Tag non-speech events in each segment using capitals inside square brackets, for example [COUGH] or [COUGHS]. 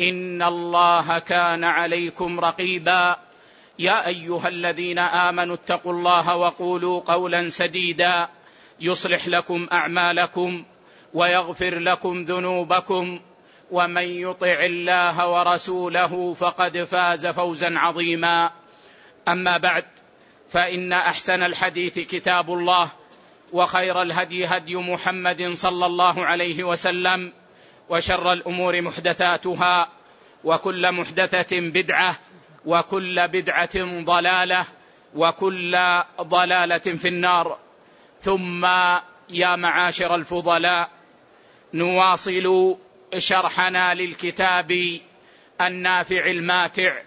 إن الله كان عليكم رقيبا. يا أيها الذين آمنوا اتقوا الله وقولوا قولا سديدا. يصلح لكم أعمالكم ويغفر لكم ذنوبكم. ومن يطع الله ورسوله فقد فاز فوزا عظيما. أما بعد فإن أحسن الحديث كتاب الله وخير الهدي هدي محمد صلى الله عليه وسلم. وشر الأمور محدثاتها وكل محدثة بدعة وكل بدعة ضلالة وكل ضلالة في النار. ثم يا معاشر الفضلاء نواصل شرحنا للكتاب النافع الماتع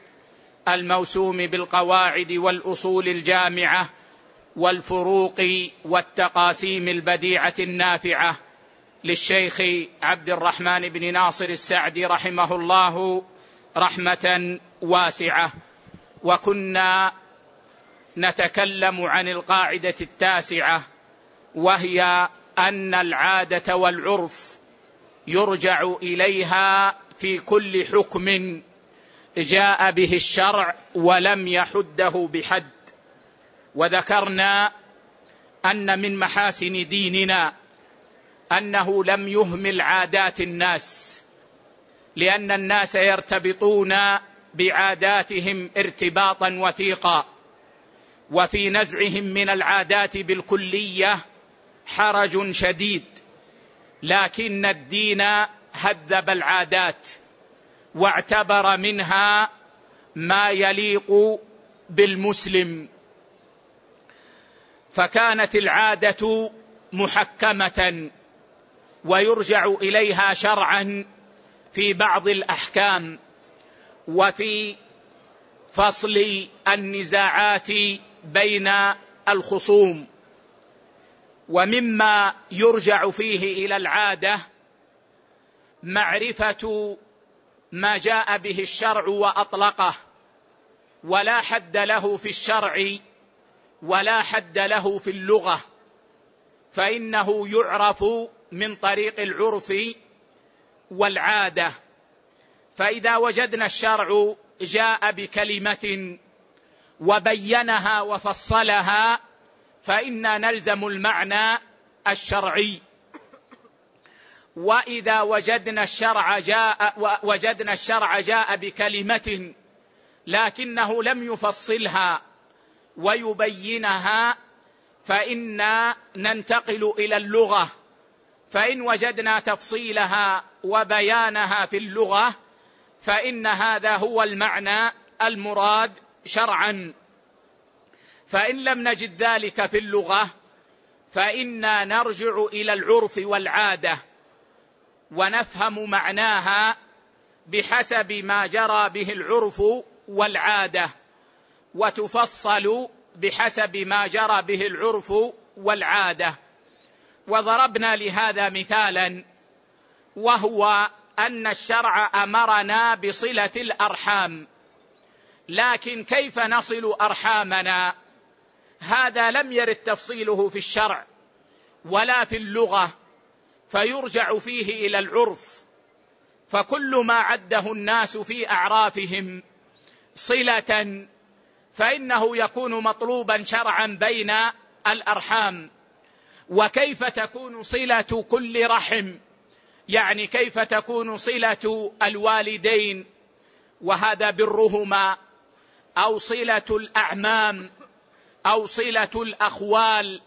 الموسوم بالقواعد والأصول الجامعة والفروق والتقاسيم البديعة النافعة. للشيخ عبد الرحمن بن ناصر السعدي رحمه الله رحمة واسعة. وكنا نتكلم عن القاعدة التاسعة وهي أن العادة والعرف يرجع إليها في كل حكم جاء به الشرع ولم يحده بحد. وذكرنا أن من محاسن ديننا أنه لم يهمل عادات الناس لأن الناس يرتبطون بعاداتهم ارتباطا وثيقا وفي نزعهم من العادات بالكلية حرج شديد لكن الدين هذب العادات واعتبر منها ما يليق بالمسلم. فكانت العادة محكمة. ويرجع إليها شرعا في بعض الأحكام وفي فصل النزاعات بين الخصوم. ومما يرجع فيه إلى العادة معرفة ما جاء به الشرع وأطلقه ولا حد له في الشرع ولا حد له في اللغة فإنه يعرف من طريق العرف والعادة. فإذا وجدنا الشرع جاء بكلمة وبينها وفصلها فإنا نلزم المعنى الشرعي. وإذا وجدنا الشرع جاء وجدنا الشرع جاء بكلمة لكنه لم يفصلها ويبينها فإنا ننتقل إلى اللغة. فإن وجدنا تفصيلها وبيانها في اللغة فإن هذا هو المعنى المراد شرعا. فإن لم نجد ذلك في اللغة فإنا نرجع إلى العرف والعادة ونفهم معناها بحسب ما جرى به العرف والعادة وتفصل بحسب ما جرى به العرف والعادة. وضربنا لهذا مثالا وهو أن الشرع أمرنا بصلة الأرحام. لكن كيف نصل أرحامنا؟ هذا لم يرد تفصيله في الشرع ولا في اللغة فيرجع فيه إلى العرف. فكل ما عده الناس في أعرافهم صلة فإنه يكون مطلوبا شرعا بين الأرحام. وكيف تكون صلة كل رحم؟ يعني كيف تكون صلة الوالدين؟ وهذا برهما. أو صلة الأعمام أو صلة الأخوال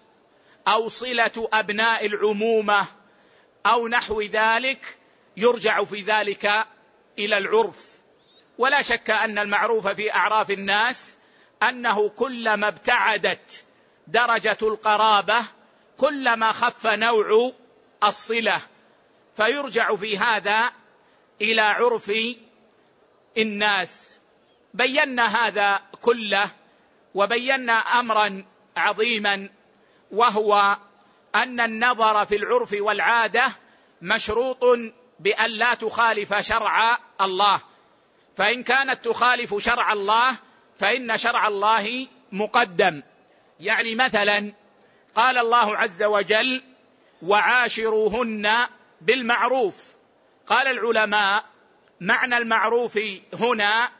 أو صلة أبناء العمومة أو نحو ذلك يرجع في ذلك إلى العرف. ولا شك أن المعروف في أعراف الناس أنه كلما ابتعدت درجة القرابة كلما خف نوع الصلة. فيرجع في هذا إلى عرف الناس. بينا هذا كله وبينا أمرا عظيما وهو أن النظر في العرف والعادة مشروط بأن لا تخالف شرع الله. فإن كانت تخالف شرع الله فإن شرع الله مقدم. يعني مثلا قال الله عز وجل وعاشروهن بالمعروف قال العلماء معنى المعروف هنا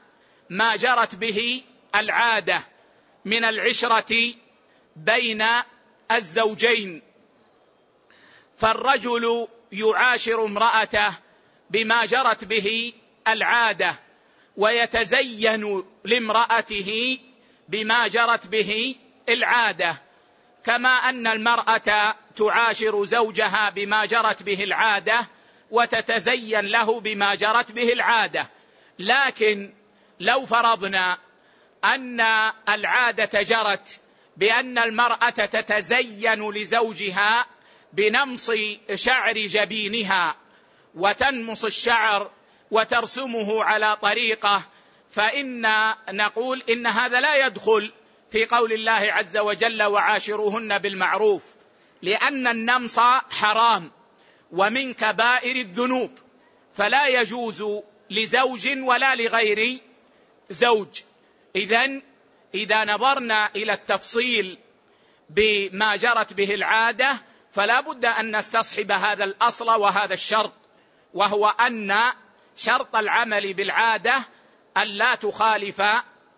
ما جرت به العادة من العشرة بين الزوجين. فالرجل يعاشر امرأته بما جرت به العادة ويتزين لامرأته بما جرت به العادة. كما أن المرأة تعاشر زوجها بما جرت به العادة وتتزين له بما جرت به العادة. لكن لو فرضنا أن العادة جرت بأن المرأة تتزين لزوجها بنمص شعر جبينها وتنمص الشعر وترسمه على طريقة فإن نقول إن هذا لا يدخل في قول الله عز وجل وعاشروهن بالمعروف لأن النمص حرام ومن كبائر الذنوب فلا يجوز لزوج ولا لغير زوج. اذا إذا نظرنا إلى التفصيل بما جرت به العادة فلا بد أن نستصحب هذا الأصل وهذا الشرط وهو أن شرط العمل بالعادة أن لا تخالف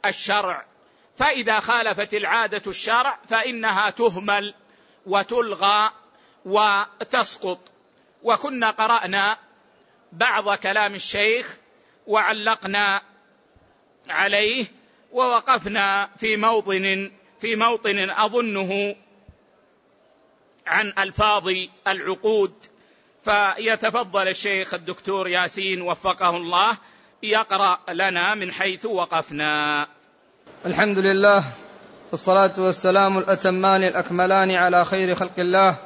الشرع. فإذا خالفت العادة الشرع فإنها تهمل وتلغى وتسقط. وكنا قرأنا بعض كلام الشيخ وعلقنا عليه ووقفنا في موطن في موطن أظنه عن ألفاظ العقود. فيتفضل الشيخ الدكتور ياسين وفقه الله يقرأ لنا من حيث وقفنا. الحمد لله والصلاة والسلام الأتمان الأكملان على خير خلق الله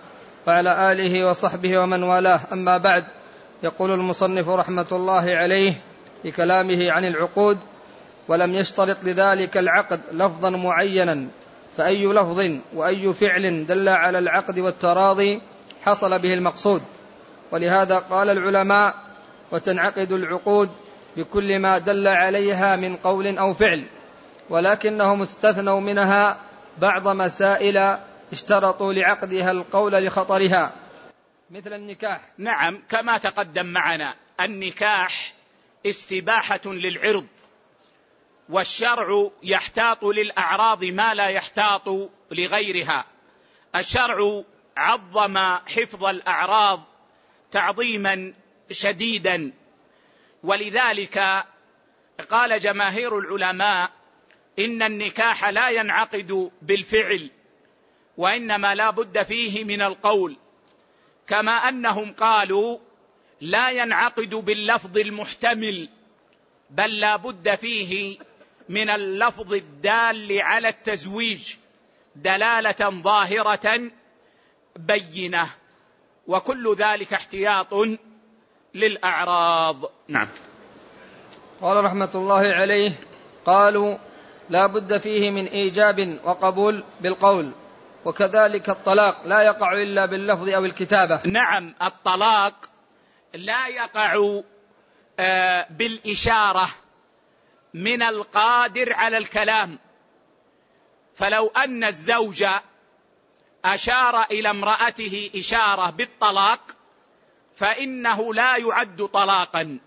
وعلى آله وصحبه ومن والاه. أما بعد يقول المصنف رحمة الله عليه في كلامه عن العقود ولم يشترط لذلك العقد لفظا معينا فأي لفظ وأي فعل دل على العقد والتراضي حصل به المقصود ولهذا قال العلماء وتنعقد العقود بكل ما دل عليها من قول أو فعل ولكنهم استثنوا منها بعض مسائل اشترطوا لعقدها القول لخطرها مثل النكاح. نعم كما تقدم معنا النكاح استباحة للعرض والشرع يحتاط للأعراض ما لا يحتاط لغيرها. الشرع عظم حفظ الأعراض تعظيما شديدا ولذلك قال جماهير العلماء إن النكاح لا ينعقد بالفعل وإنما لا بد فيه من القول كما أنهم قالوا لا ينعقد باللفظ المحتمل بل لا بد فيه من اللفظ الدال على التزويج دلالة ظاهرة بينة وكل ذلك احتياط للأعراض. نعم. قال رحمة الله عليه قالوا لا بد فيه من إيجاب وقبول بالقول وكذلك الطلاق لا يقع إلا باللفظ أو الكتابة. نعم الطلاق لا يقع آه، بالإشارة من القادر على الكلام. فلو أن الزوج أشار إلى امرأته إشارة بالطلاق فإنه لا يعد طلاقا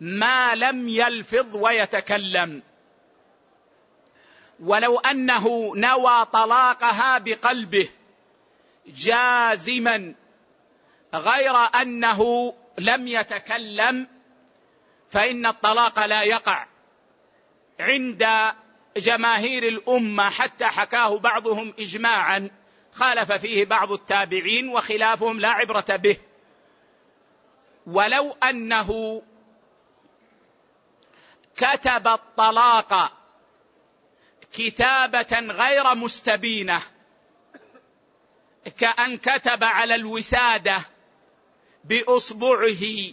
ما لم يلفظ ويتكلم. ولو أنه نوى طلاقها بقلبه جازما غير أنه لم يتكلم فإن الطلاق لا يقع عند جماهير الأمة. حتى حكاه بعضهم اجماعا خالف فيه بعض التابعين وخلافهم لا عبرة به. ولو أنه كتب الطلاق كتابة غير مستبينة. كأن كتب على الوسادة بأصبعه.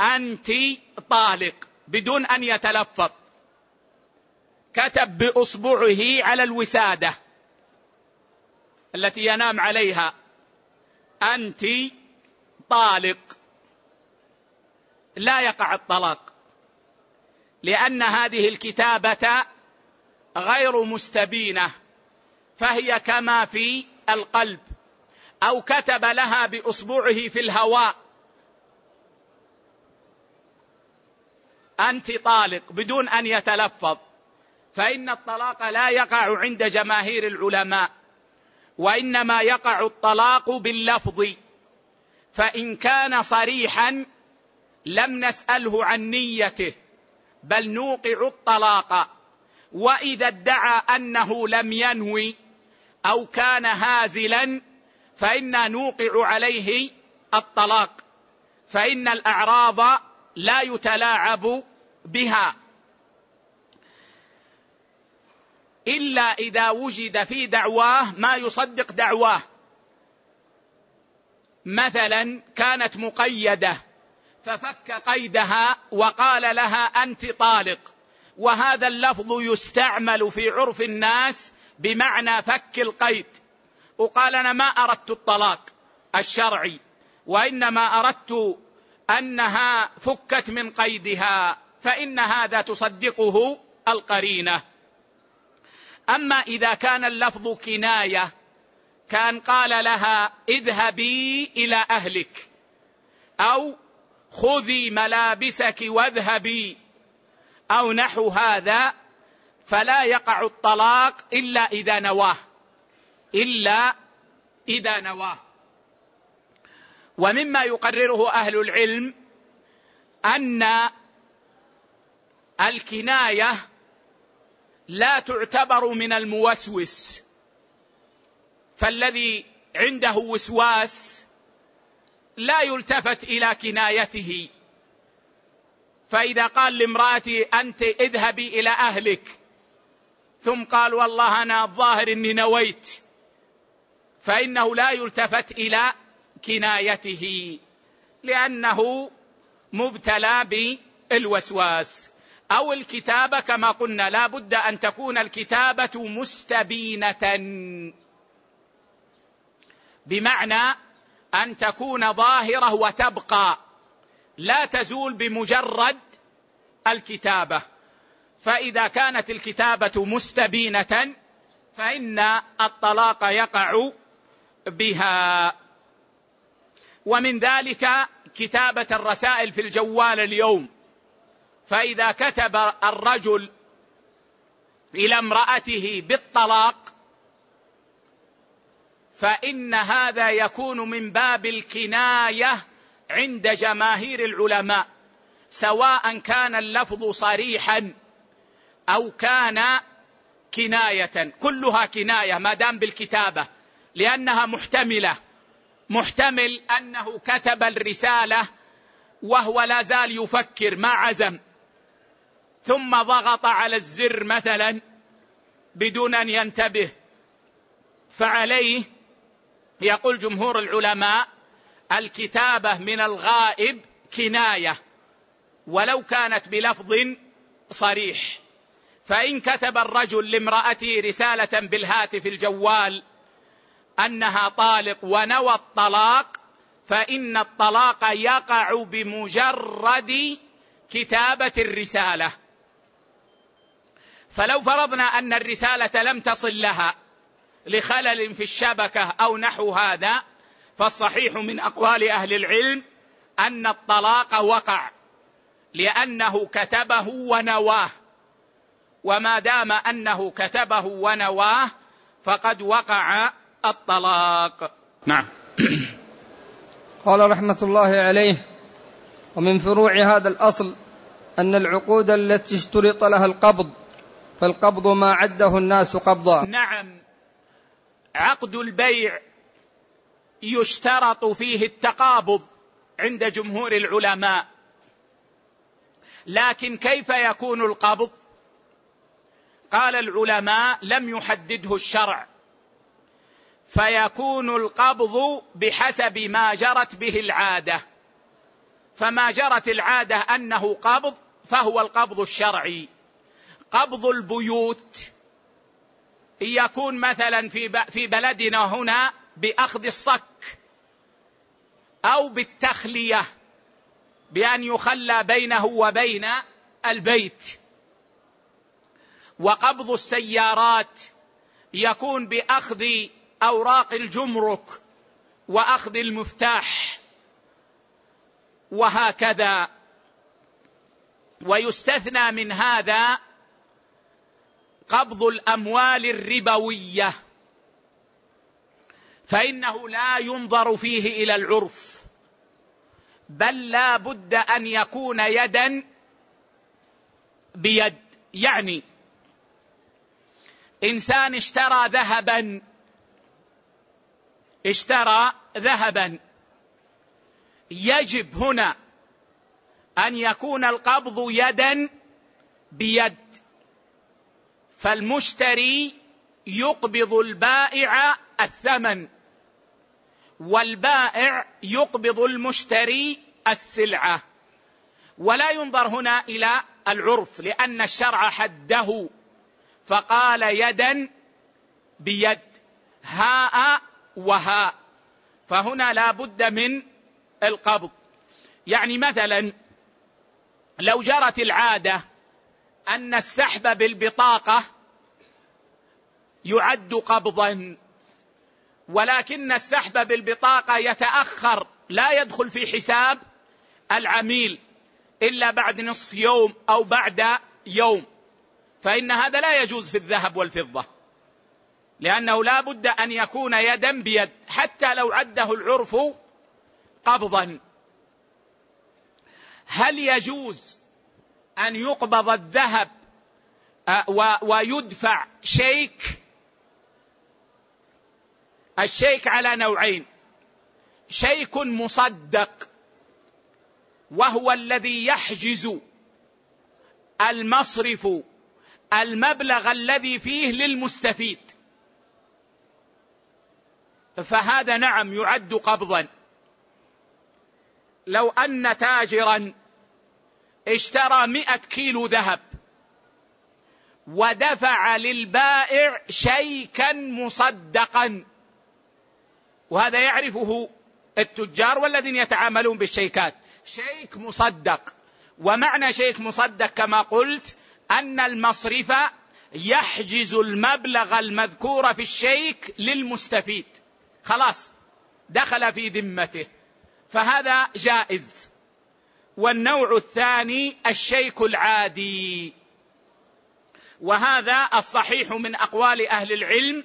أنت طالق بدون أن يتلفظ. كتب بأصبعه على الوسادة التي ينام عليها. أنت طالق. لا يقع الطلاق. لأن هذه الكتابة غير مستبينة فهي كما في القلب أو كتب لها بأصبعه في الهواء. أنت طالق بدون أن يتلفظ فإن الطلاق لا يقع عند جماهير العلماء وإنما يقع الطلاق باللفظ. فإن كان صريحا لم نسأله عن نيته بل نوقع الطلاق. وإذا ادعى أنه لم ينوي أو كان هازلا فإنا نوقع عليه الطلاق. فإن الأعراض لا يتلاعب بها. إلا إذا وجد في دعواه ما يصدق دعواه. مثلا كانت مقيدة ففك قيدها وقال لها أنت طالق. وهذا اللفظ يستعمل في عرف الناس بمعنى فك القيد. وقال أنا ما أردت الطلاق الشرعي وإنما أردت أنها فكت من قيدها فإن هذا تصدقه القرينة. أما إذا كان اللفظ كناية كان قال لها اذهبي إلى أهلك أو خذي ملابسك واذهبي. أو نحو هذا فلا يقع الطلاق إلا إذا نواه. إلا إذا نواه. ومما يقرره أهل العلم أن الكناية لا تعتبر من الموسوس. فالذي عنده وسواس لا يلتفت إلى كنايته. فإذا قال لامرأتي أنت اذهبي إلى أهلك ثم قال والله أنا الظاهر إني نويت فإنه لا يلتفت إلى كنايته لأنه مبتلى بالوسواس. أو الكتابه كما قلنا لا بد أن تكون الكتابة مستبينة بمعنى أن تكون ظاهرة وتبقى لا تزول بمجرد الكتابة. فإذا كانت الكتابة مستبينة فإن الطلاق يقع بها. ومن ذلك كتابة الرسائل في الجوال اليوم. فإذا كتب الرجل إلى امرأته بالطلاق فإن هذا يكون من باب الكناية عند جماهير العلماء. سواء كان اللفظ صريحا أو كان كناية. كلها كناية ما دام بالكتابة لأنها محتملة. محتمل أنه كتب الرسالة وهو لا زال يفكر ما عزم. ثم ضغط على الزر مثلا بدون أن ينتبه. فعليه يقول جمهور العلماء الكتابة من الغائب كناية. ولو كانت بلفظ صريح. فإن كتب الرجل لامرأته رسالة بالهاتف الجوال أنها طالق ونوى الطلاق فإن الطلاق يقع بمجرد كتابة الرسالة. فلو فرضنا أن الرسالة لم تصل لها لخلل في الشبكة أو نحو هذا فالصحيح من أقوال أهل العلم أن الطلاق وقع. لأنه كتبه ونواه. وما دام أنه كتبه ونواه فقد وقع الطلاق. نعم. [COUGHS] قال رحمة الله عليه ومن فروع هذا الأصل أن العقود التي اشترط لها القبض فالقبض ما عده الناس قبضا. نعم. عقد البيع يشترط فيه التقابض عند جمهور العلماء. لكن كيف يكون القبض؟ قال العلماء لم يحدده الشرع. فيكون القبض بحسب ما جرت به العادة. فما جرت العادة أنه قبض فهو القبض الشرعي. قبض البيوت يكون مثلا في في بلدنا هنا بأخذ الصك أو بالتخلية. بأن يخلى بينه وبين البيت. وقبض السيارات يكون بأخذ أوراق الجمرك وأخذ المفتاح. وهكذا. ويستثنى من هذا قبض الأموال الربوية. فإنه لا ينظر فيه إلى العرف. بل لا بد أن يكون يدا بيد يعني إنسان اشترى ذهبا اشترى ذهبا. يجب هنا أن يكون القبض يدا بيد. فالمشتري يقبض البائع الثمن. والبائع يقبض المشتري السلعة. ولا ينظر هنا إلى العرف لأن الشرع حده. فقال يدا بيد هاء وهاء. فهنا لا بد من القبض. يعني مثلا لو جرت العادة أن السحب بالبطاقة يعد قبضا ولكن السحب بالبطاقة يتأخر لا يدخل في حساب العميل إلا بعد نصف يوم أو بعد يوم. فإن هذا لا يجوز في الذهب والفضة لأنه لا بد أن يكون يدا بيد حتى لو عده العرف قبضا. هل يجوز أن يقبض الذهب آه، ويدفع شيك الشيك على نوعين. شيك مصدق وهو الذي يحجز المصرف المبلغ الذي فيه للمستفيد. فهذا نعم يعد قبضا. لو أن تاجرا اشترى مئة كيلو ذهب ودفع للبائع شيكا مصدقا. وهذا يعرفه التجار والذين يتعاملون بالشيكات. شيك مصدق. ومعنى شيك مصدق كما قلت أن المصرف يحجز المبلغ المذكور في الشيك للمستفيد. خلاص دخل في ذمته. فهذا جائز. والنوع الثاني الشيك العادي. وهذا الصحيح من أقوال أهل العلم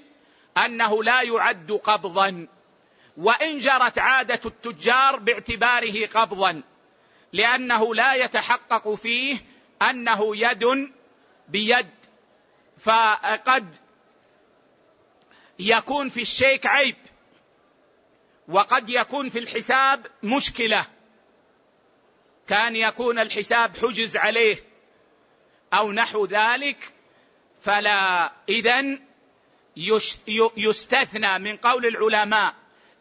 أنه لا يعد قبضا. وإن جرت عادة التجار باعتباره قبضا لأنه لا يتحقق فيه أنه يد بيد. فقد يكون في الشيك عيب وقد يكون في الحساب مشكلة. كان يكون الحساب حجز عليه أو نحو ذلك فلا إذن يستثنى من قول العلماء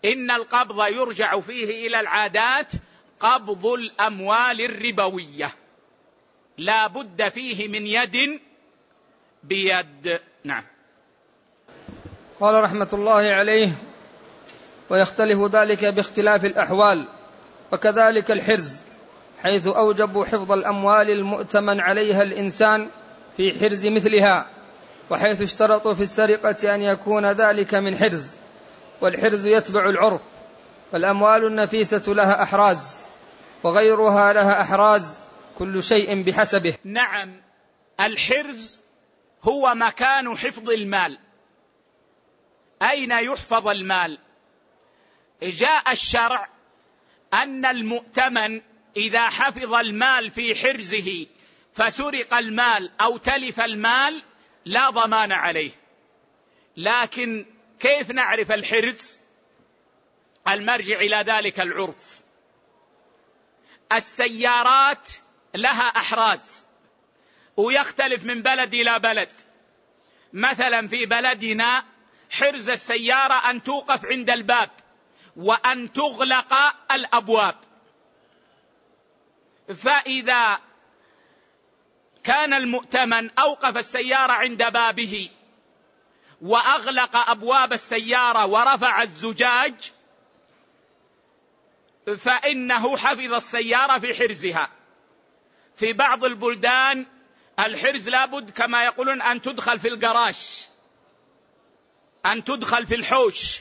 إن القبض يرجع فيه إلى العادات قبض الأموال الربوية. لا بد فيه من يد بيد. نعم. قال رحمة الله عليه ويختلف ذلك باختلاف الأحوال وكذلك الحرز حيث اوجبوا حفظ الأموال المؤتمن عليها الإنسان في حرز مثلها وحيث اشترطوا في السرقة أن يكون ذلك من حرز. والحرز يتبع العرف فالاموال النفيسة لها أحراز وغيرها لها أحراز كل شيء بحسبه. نعم الحرز هو مكان حفظ المال. أين يحفظ المال؟ جاء الشرع أن المؤتمن إذا حفظ المال في حرزه فسرق المال أو تلف المال لا ضمان عليه. لكن كيف نعرف الحرز؟ المرجع إلى ذلك العرف. السيارات لها أحراز ويختلف من بلد إلى بلد. مثلا في بلدنا حرز السيارة أن توقف عند الباب وأن تغلق الأبواب. فإذا كان المؤتمن أوقف السيارة عند بابه وأغلق أبواب السيارة ورفع الزجاج فإنه حفظ السيارة في حرزها. في بعض البلدان الحرز لابد كما يقولون أن تدخل في الجراش أن تدخل في الحوش.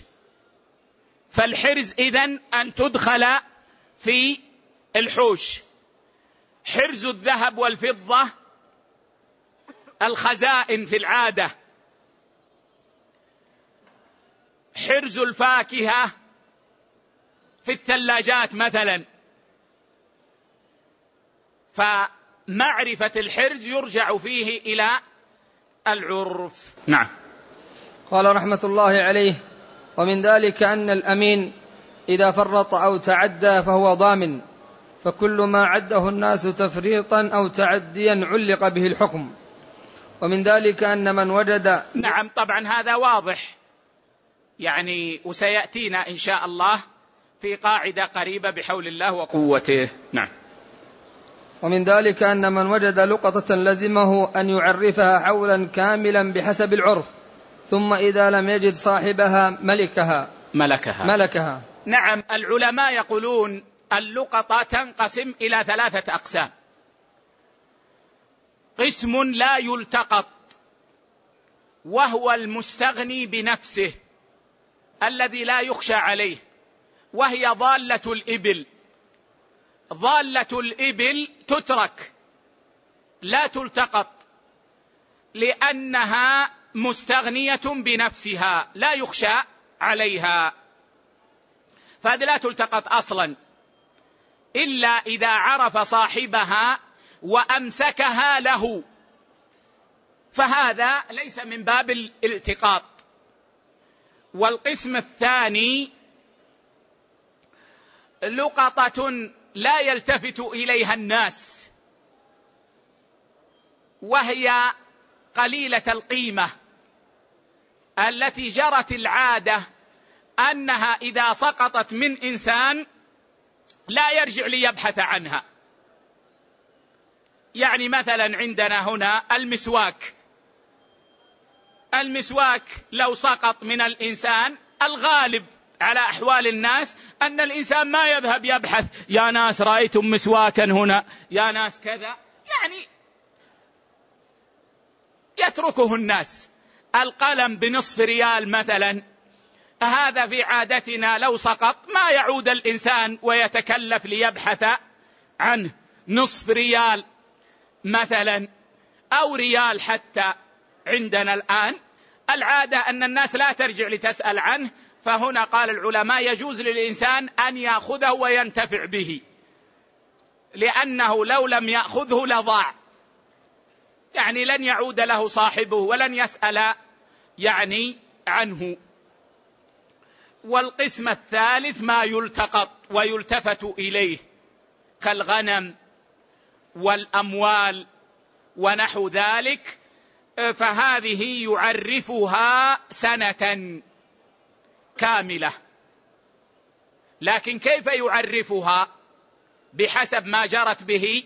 فالحرز إذن أن تدخل في الحوش. حرز الذهب والفضة الخزائن في العادة. حرز الفاكهة في الثلاجات مثلا. فمعرفة الحرز يرجع فيه إلى العرف. نعم. قال رحمة الله عليه ومن ذلك أن الأمين إذا فرط أو تعدى فهو ضامن فكل ما عده الناس تفريطا أو تعديا علق به الحكم. ومن ذلك أن من وجد نعم طبعا هذا واضح. يعني وسيأتينا إن شاء الله في قاعدة قريبة بحول الله وقوته. نعم. ومن ذلك أن من وجد لقطة لزمه أن يعرفها حولا كاملا بحسب العرف ثم إذا لم يجد صاحبها ملكها. ملكها. ملكها. نعم العلماء يقولون اللقطة تنقسم إلى ثلاثة أقسام. قسم لا يلتقط وهو المستغني بنفسه. الذي لا يخشى عليه وهي ضالة الإبل. ضالة الإبل تترك لا تلتقط لأنها مستغنية بنفسها لا يخشى عليها. فهذه لا تلتقط أصلا إلا إذا عرف صاحبها وأمسكها له. فهذا ليس من باب الالتقاط. والقسم الثاني لقطة لا يلتفت إليها الناس وهي قليلة القيمة التي جرت العادة أنها إذا سقطت من إنسان لا يرجع ليبحث عنها. يعني مثلا عندنا هنا المسواك. المسواك لو سقط من الإنسان الغالب على أحوال الناس أن الإنسان ما يذهب يبحث يا ناس رأيتم مسواكا هنا يا ناس كذا. يعني يتركه الناس. القلم بنصف ريال مثلا. هذا في عادتنا لو سقط ما يعود الإنسان ويتكلف ليبحث عنه. نصف ريال مثلا أو ريال حتى. عندنا الآن. العادة أن الناس لا ترجع لتسأل عنه. فهنا قال العلماء يجوز للإنسان أن يأخذه وينتفع به. لأنه لو لم يأخذه لضاع. يعني لن يعود له صاحبه ولن يسأل يعني عنه. والقسم الثالث ما يلتقط ويلتفت إليه كالغنم والأموال ونحو ذلك. فهذه يعرفها سنة كاملة. لكن كيف يعرفها؟ بحسب ما جرت به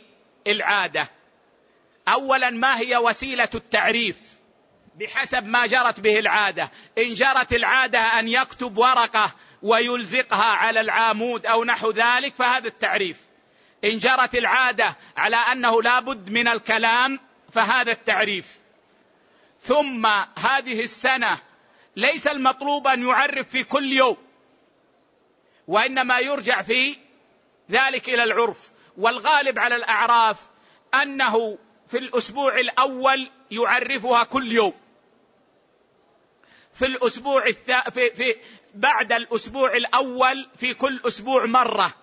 العادة. اولا ما هي وسيلة التعريف؟ بحسب ما جرت به العادة. إن جرت العادة أن يكتب ورقة ويلزقها على العامود أو نحو ذلك فهذا التعريف. إن جرت العادة على أنه لابد من الكلام فهذا التعريف. ثم هذه السنة ليس المطلوب أن يعرف في كل يوم وإنما يرجع في ذلك إلى العرف. والغالب على الأعراف أنه في الأسبوع الأول يعرفها كل يوم. في الأسبوع الث... في... في بعد الأسبوع الأول في كل أسبوع مرة.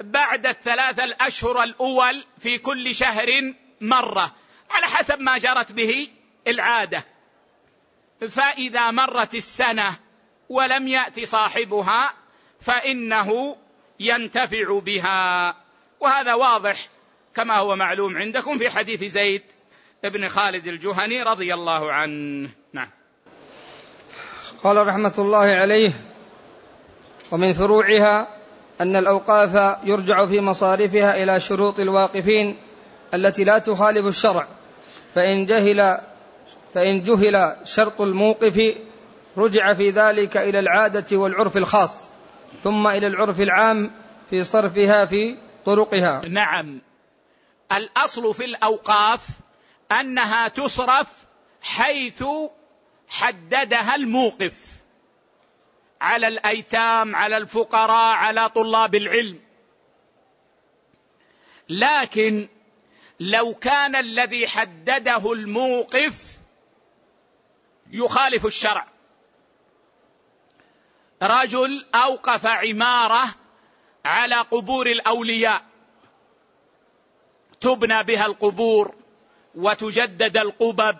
بعد الثلاثة الأشهر الأول في كل شهر مرة. على حسب ما جرت به العادة. فإذا مرت السنة ولم يأتي صاحبها فإنه ينتفع بها. وهذا واضح كما هو معلوم عندكم في حديث زيد بن خالد الجهني رضي الله عنه. نعم. قال رحمة الله عليه ومن فروعها أن الأوقاف يرجع في مصارفها إلى شروط الواقفين التي لا تخالف الشرع فإن جهل فإن جهل شرط الموقف رجع في ذلك إلى العادة والعرف الخاص ثم إلى العرف العام في صرفها في طرقها. نعم. الأصل في الأوقاف أنها تصرف حيث حددها الموقف. على الأيتام على الفقراء على طلاب العلم. لكن لو كان الذي حدده الموقف يخالف الشرع. رجل أوقف عمارة على قبور الأولياء. تبنى بها القبور وتجدد القبب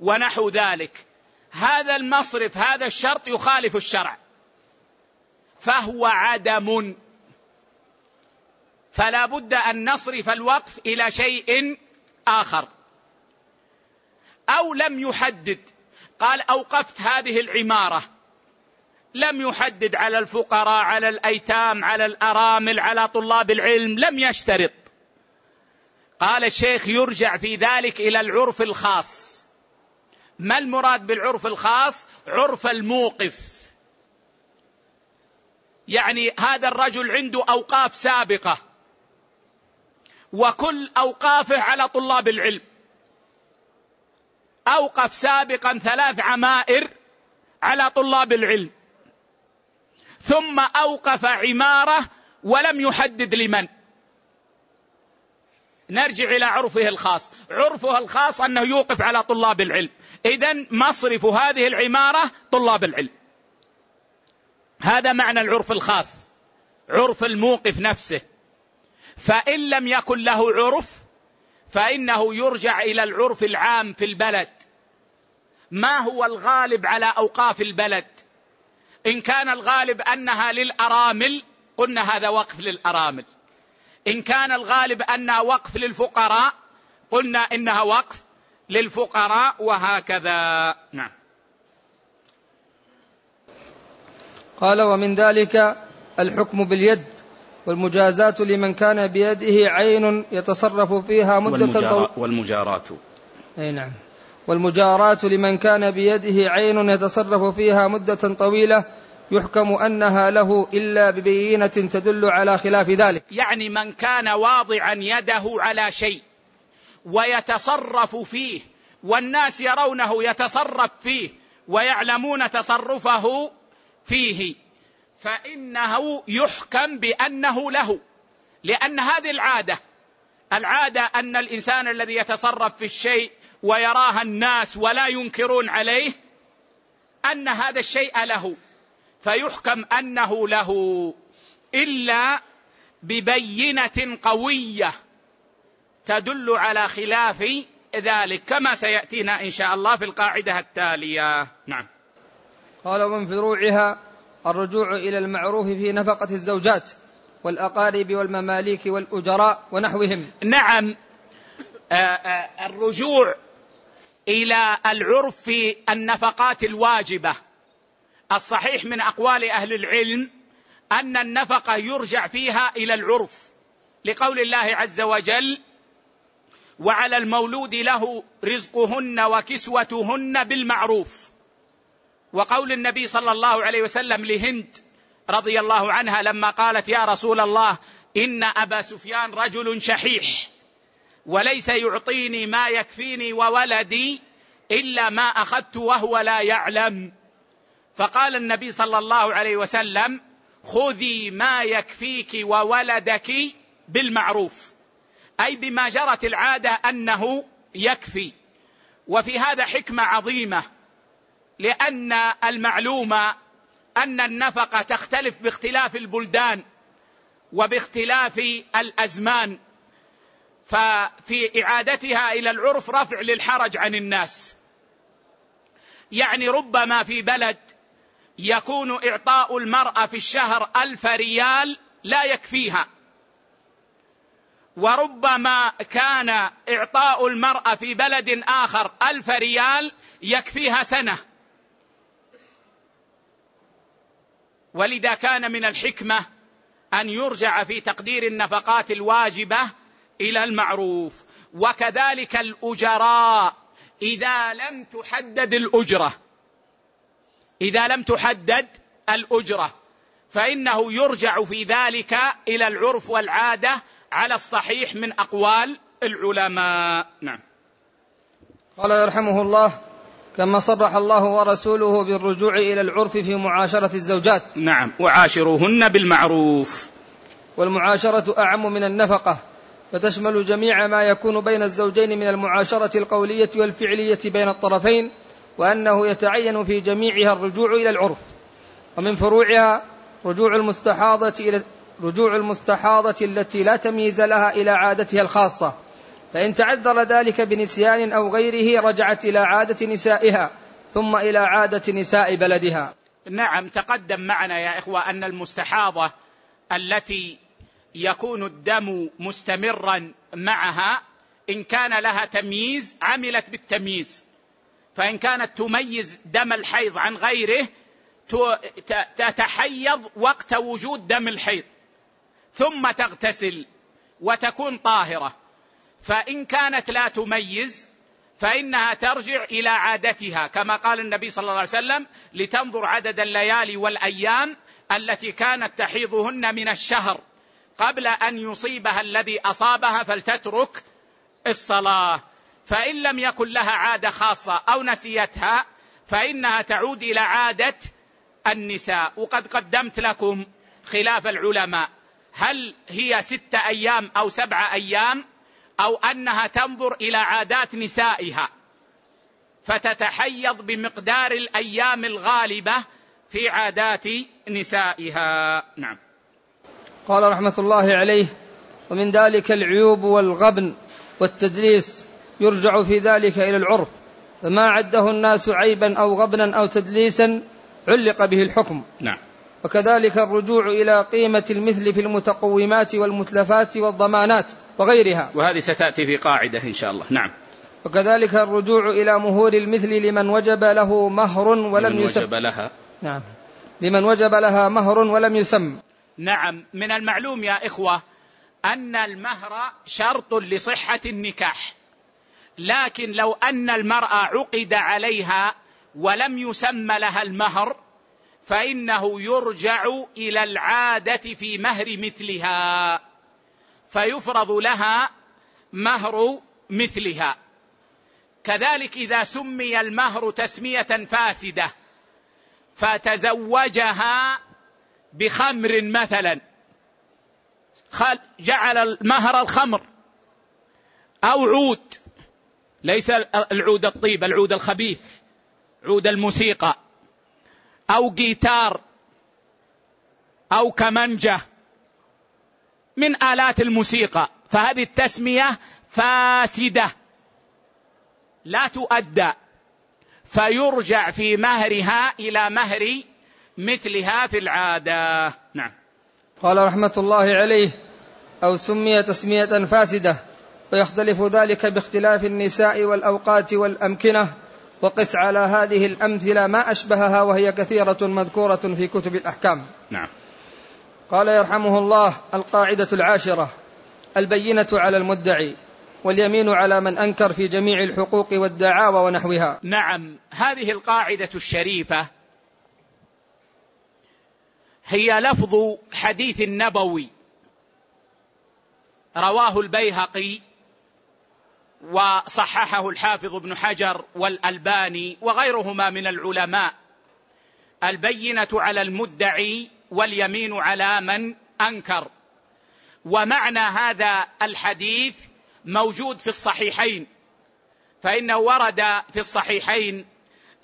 ونحو ذلك. هذا المصرف هذا الشرط يخالف الشرع. فهو عدم فلا بد أن نصرف الوقف إلى شيء آخر. أو لم يحدد. قال أوقفت هذه العمارة. لم يحدد على الفقراء على الأيتام على الأرامل على طلاب العلم. لم يشترط. قال الشيخ يرجع في ذلك إلى العرف الخاص. ما المراد بالعرف الخاص؟ عرف الموقف. يعني هذا الرجل عنده أوقاف سابقة. وكل أوقافه على طلاب العلم. أوقف سابقا ثلاث عمائر على طلاب العلم. ثم أوقف عمارة ولم يحدد لمن. نرجع إلى عرفه الخاص. عرفه الخاص أنه يوقف على طلاب العلم. اذا مصرف هذه العمارة طلاب العلم. هذا معنى العرف الخاص. عرف الموقف نفسه. فإن لم يكن له عرف فإنه يرجع إلى العرف العام في البلد. ما هو الغالب على أوقاف البلد؟ إن كان الغالب أنها للأرامل قلنا هذا وقف للأرامل. إن كان الغالب أنها وقف للفقراء قلنا إنها وقف للفقراء وهكذا. نعم. قال ومن ذلك الحكم باليد. والمجازاة لمن كان بيده عين يتصرف فيها مدة والمجارات. والمجاراة أي نعم. والمجاراة لمن كان بيده عين يتصرف فيها مدة طويلة يحكم أنها له إلا ببينة تدل على خلاف ذلك. يعني من كان واضعا يده على شيء ويتصرف فيه والناس يرونه يتصرف فيه ويعلمون تصرفه فيه فإنه يحكم بأنه له. لأن هذه العادة العادة أن الإنسان الذي يتصرف في الشيء ويراها الناس ولا ينكرون عليه أن هذا الشيء له. فيحكم أنه له إلا ببينة قوية تدل على خلاف ذلك كما سيأتينا إن شاء الله في القاعدة التالية. نعم. قال ومن فروعها الرجوع إلى المعروف في نفقة الزوجات والأقارب والمماليك والأجراء ونحوهم. نعم. آه، آه، الرجوع إلى العرف في النفقات الواجبة. الصحيح من أقوال أهل العلم أن النفقة يرجع فيها إلى العرف لقول الله عز وجل وعلى المولود له رزقهن وكسوتهن بالمعروف وقول النبي صلى الله عليه وسلم لهند رضي الله عنها لما قالت يا رسول الله إن أبا سفيان رجل شحيح وليس يعطيني ما يكفيني وولدي إلا ما أخذت وهو لا يعلم. فقال النبي صلى الله عليه وسلم خذي ما يكفيك وولدك بالمعروف أي بما جرت العادة أنه يكفي. وفي هذا حكمة عظيمة لأن المعلوم أن النفقة تختلف باختلاف البلدان وباختلاف الأزمان ففي إعادتها إلى العرف رفع للحرج عن الناس. يعني ربما في بلد يكون إعطاء المرأة في الشهر ألف ريال لا يكفيها. وربما كان إعطاء المرأة في بلد آخر ألف ريال يكفيها سنة. ولذا كان من الحكمة أن يرجع في تقدير النفقات الواجبة إلى المعروف. وكذلك الأجراء. إذا لم تحدد الأجرة إذا لم تحدد الأجرة فإنه يرجع في ذلك إلى العرف والعادة على الصحيح من أقوال العلماء. نعم. قال يرحمه الله كما صرح الله ورسوله بالرجوع إلى العرف في معاشرة الزوجات. نعم. وعاشروهن بالمعروف. والمعاشرة أعم من النفقة فتشمل جميع ما يكون بين الزوجين من المعاشرة القولية والفعلية بين الطرفين وأنه يتعين في جميعها الرجوع إلى العرف. ومن فروعها رجوع المستحاضة إلى رجوع المستحاضة التي لا تمييز لها إلى عادتها الخاصة. فإن تعذر ذلك بنسيان أو غيره رجعت إلى عادة نسائها ثم إلى عادة نساء بلدها. نعم تقدم معنا يا إخوة أن المستحاضة التي يكون الدم مستمرا معها إن كان لها تمييز عملت بالتمييز. فإن كانت تميز دم الحيض عن غيره تتحيض وقت وجود دم الحيض ثم تغتسل وتكون طاهرة. فإن كانت لا تميز فإنها ترجع إلى عادتها كما قال النبي صلى الله عليه وسلم لتنظر عدد الليالي والأيام التي كانت تحيضهن من الشهر قبل أن يصيبها الذي أصابها فلتترك الصلاة. فإن لم يكن لها عادة خاصة أو نسيتها فإنها تعود إلى عادة النساء. وقد قدمت لكم خلاف العلماء هل هي ستة أيام أو سبعة أيام؟ أو أنها تنظر إلى عادات نسائها فتتحيض بمقدار الأيام الغالبة في عادات نسائها. نعم. قال رحمة الله عليه ومن ذلك العيوب والغبن والتدليس يرجع في ذلك إلى العرف فما عده الناس عيبا أو غبنا أو تدليسا علق به الحكم. نعم. وكذلك الرجوع إلى قيمة المثل في المتقومات والمتلفات والضمانات وغيرها. وهذه ستأتي في قاعدة إن شاء الله. نعم. وكذلك الرجوع إلى مهور المثل لمن وجب له مهر ولم لمن يسم. وجب لها. نعم. لمن وجب لها مهر ولم يسم. نعم. من المعلوم يا إخوة أن المهر شرط لصحة النكاح. لكن لو أن المرأة عقد عليها ولم يسم لها المهر فإنه يرجع إلى العادة في مهر مثلها فيفرض لها مهر مثلها. كذلك إذا سمي المهر تسمية فاسدة فتزوجها بخمر مثلا. جعل المهر الخمر أو عود ليس العود الطيب العود الخبيث عود الموسيقى. أو جيتار أو كمنجه من آلات الموسيقى. فهذه التسمية فاسدة لا تؤدى فيرجع في مهرها إلى مهر مثلها في العادة. نعم. قال رحمة الله عليه أو سمي تسمية فاسدة ويختلف ذلك باختلاف النساء والأوقات والأمكنة. وقس على هذه الأمثلة ما أشبهها وهي كثيرة مذكورة في كتب الأحكام. نعم. قال يرحمه الله القاعدة العاشرة البينة على المدعي واليمين على من أنكر في جميع الحقوق والدعاوى ونحوها. نعم هذه القاعدة الشريفة هي لفظ حديث النبوي رواه البيهقي وصححه الحافظ ابن حجر والألباني وغيرهما من العلماء. البينة على المدعي واليمين على من أنكر. ومعنى هذا الحديث موجود في الصحيحين. فإنه ورد في الصحيحين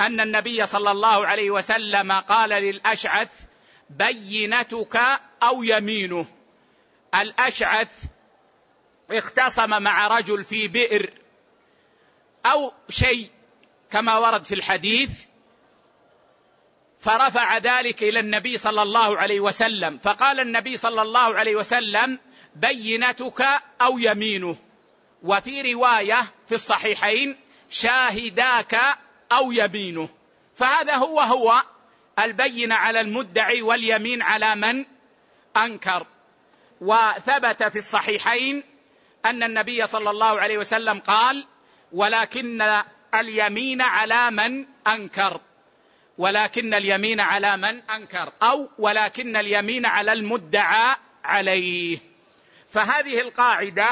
أن النبي صلى الله عليه وسلم قال للأشعث بينتك أو يمينه. الأشعث اختصم مع رجل في بئر أو شيء كما ورد في الحديث فرفع ذلك إلى النبي صلى الله عليه وسلم فقال النبي صلى الله عليه وسلم بينتك أو يمينه. وفي رواية في الصحيحين شاهداك أو يمينه. فهذا هو هو البينه على المدعي واليمين على من أنكر. وثبت في الصحيحين أن النبي صلى الله عليه وسلم قال ولكن اليمين على من أنكر ولكن اليمين على من أنكر أو ولكن اليمين على المدعى عليه. فهذه القاعدة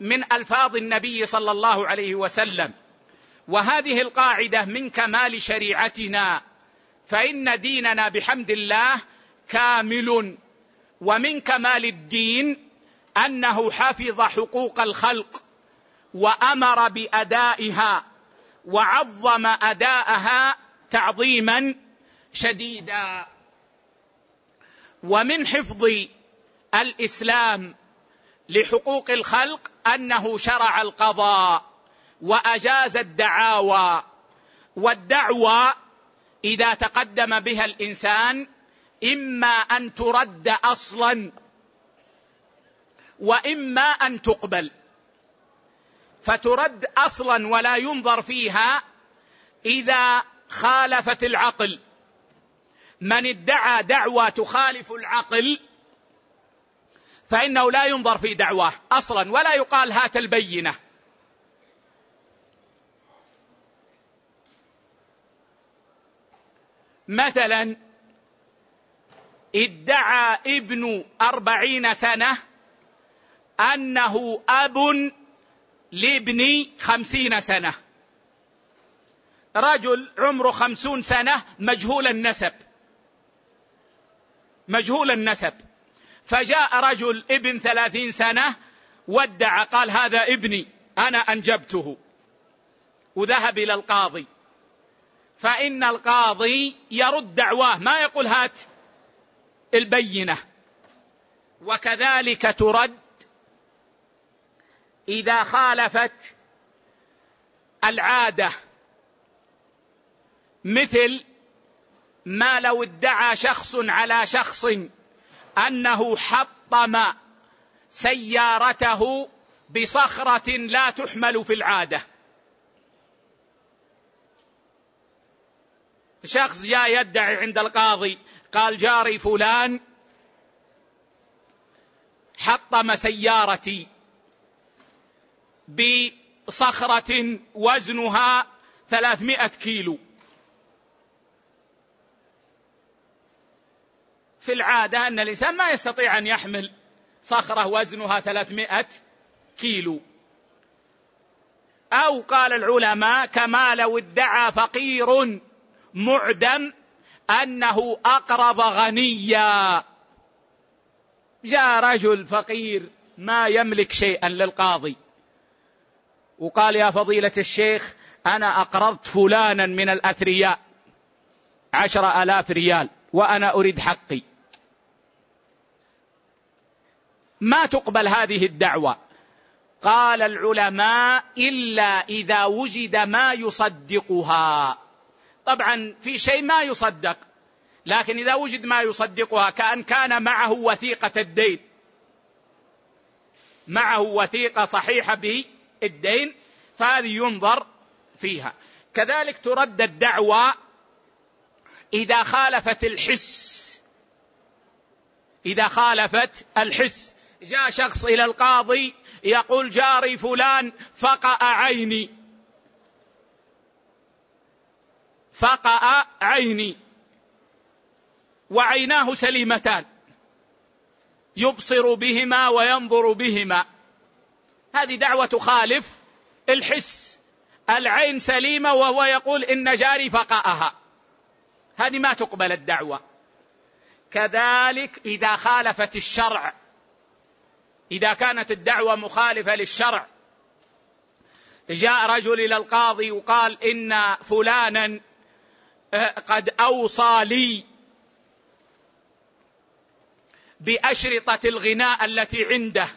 من ألفاظ النبي صلى الله عليه وسلم. وهذه القاعدة من كمال شريعتنا فإن ديننا بحمد الله كامل ومن كمال الدين أنه حفظ حقوق الخلق وأمر بأدائها وعظم أداءها تعظيما شديدا. ومن حفظ الإسلام لحقوق الخلق أنه شرع القضاء وأجاز الدعاوى والدعوى إذا تقدم بها الإنسان إما أن ترد أصلا وإما أن تقبل. فترد أصلا ولا ينظر فيها إذا خالفت العقل. من ادعى دعوى تخالف العقل فإنه لا ينظر في دعواه أصلا ولا يقال هات البينة. مثلا ادعى ابن أربعين سنة أنه أب لابن خمسين سنة. رجل عمره خمسون سنة مجهول النسب. مجهول النسب. فجاء رجل ابن ثلاثين سنة وادعى قال هذا ابني أنا أنجبته. وذهب إلى القاضي. فإن القاضي يرد دعواه ما يقول هات البينة. وكذلك ترد إذا خالفت العادة مثل ما لو ادعى شخص على شخص أنه حطم سيارته بصخرة لا تحمل في العادة. شخص جاء يدعي عند القاضي قال جاري فلان حطم سيارتي. بصخرة وزنها ثلاثمائة كيلو. في العادة أن الإنسان ما يستطيع أن يحمل صخرة وزنها ثلاثمائة كيلو. أو قال العلماء كما لو ادعى فقير معدم أنه اقرض غنيا. جاء رجل فقير ما يملك شيئا للقاضي. وقال يا فضيلة الشيخ أنا أقرضت فلانا من الأثرياء عشر آلاف ريال وأنا أريد حقي. ما تقبل هذه الدعوة؟ قال العلماء إلا إذا وجد ما يصدقها. طبعا في شيء ما يصدق لكن إذا وجد ما يصدقها كأن كان معه وثيقة الدين. معه وثيقة صحيحة بالدين فهذه ينظر فيها. كذلك ترد الدعوى إذا خالفت الحس. إذا خالفت الحس. جاء شخص إلى القاضي يقول جاري فلان فقأ عيني. فقأ عيني. وعيناه سليمتان. يبصر بهما وينظر بهما. هذه دعوة تخالف الحس. العين سليمة وهو يقول إن جاري فقأها هذه ما تقبل الدعوة. كذلك إذا خالفت الشرع إذا كانت الدعوة مخالفة للشرع جاء رجل إلى القاضي وقال إن فلانا قد أوصى لي بأشرطة الغناء التي عنده.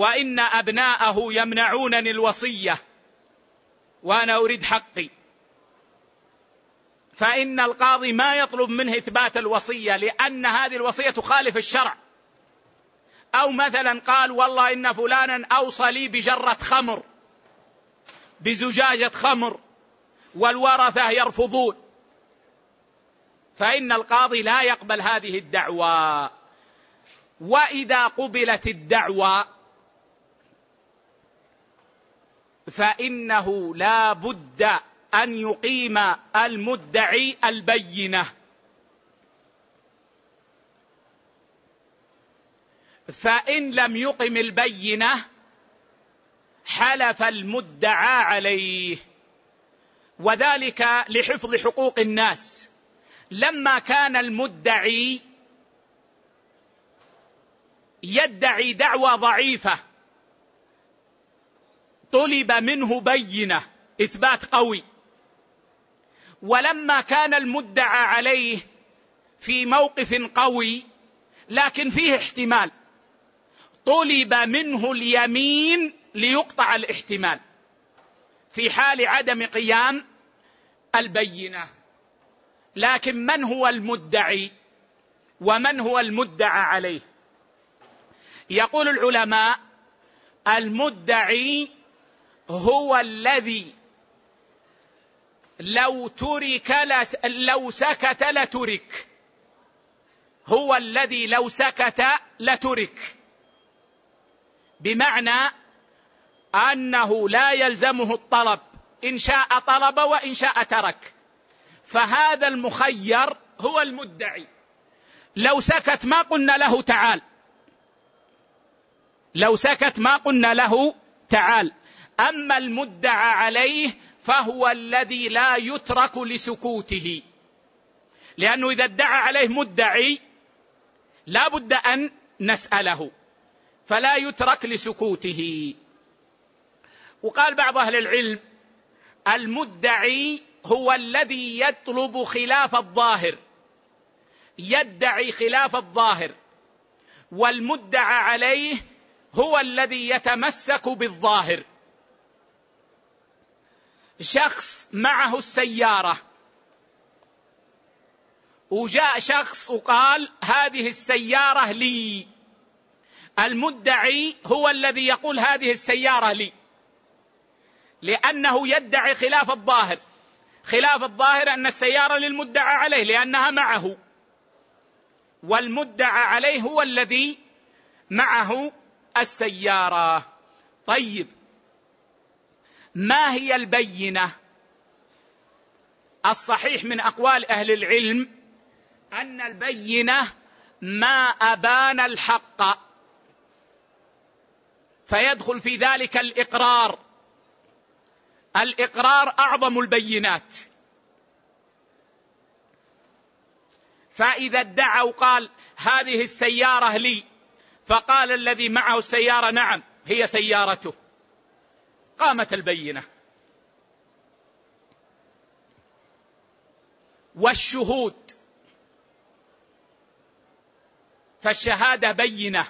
وإن أبناءه يمنعونني الوصية وأنا أريد حقي. فإن القاضي ما يطلب منه إثبات الوصية لأن هذه الوصية تخالف الشرع. أو مثلا قال والله إن فلانا أوصى لي بجرة خمر بزجاجة خمر والورثة يرفضون. فإن القاضي لا يقبل هذه الدعوى. وإذا قبلت الدعوى فإنه لا بد أن يقيم المدعي البينة. فإن لم يقم البينة حلف المدعى عليه وذلك لحفظ حقوق الناس. لما كان المدعي يدعي دعوى ضعيفة طلب منه بينة إثبات قوي. ولما كان المدعى عليه في موقف قوي لكن فيه احتمال. طلب منه اليمين ليقطع الاحتمال. في حال عدم قيام البينة. لكن من هو المدعي ومن هو المدعى عليه؟ يقول العلماء المدعي هو الذي لو ترك لو سكت لترك. هو الذي لو سكت لترك. بمعنى أنه لا يلزمه الطلب. إن شاء طلب وإن شاء ترك. فهذا المخير هو المدعي. لو سكت ما قلنا له تعال. لو سكت ما قلنا له تعال. أما المدعى عليه فهو الذي لا يترك لسكوته. لأنه إذا ادعى عليه مدعي لا بد أن نسأله فلا يترك لسكوته. وقال بعض أهل العلم المدعي هو الذي يطلب خلاف الظاهر يدعي خلاف الظاهر والمدعى عليه هو الذي يتمسك بالظاهر. شخص معه السيارة. وجاء شخص وقال هذه السيارة لي. المدعي هو الذي يقول هذه السيارة لي. لأنه يدعي خلاف الظاهر. خلاف الظاهر أن السيارة للمدعى عليه لأنها معه. والمدعى عليه هو الذي معه السيارة. طيب ما هي البينة؟ الصحيح من أقوال أهل العلم أن البينة ما أبان الحق فيدخل في ذلك الإقرار. الإقرار أعظم البينات. فإذا ادعى وقال هذه السيارة لي فقال الذي معه السيارة نعم هي سيارته. قامت البينة. والشهود. فالشهادة بينة.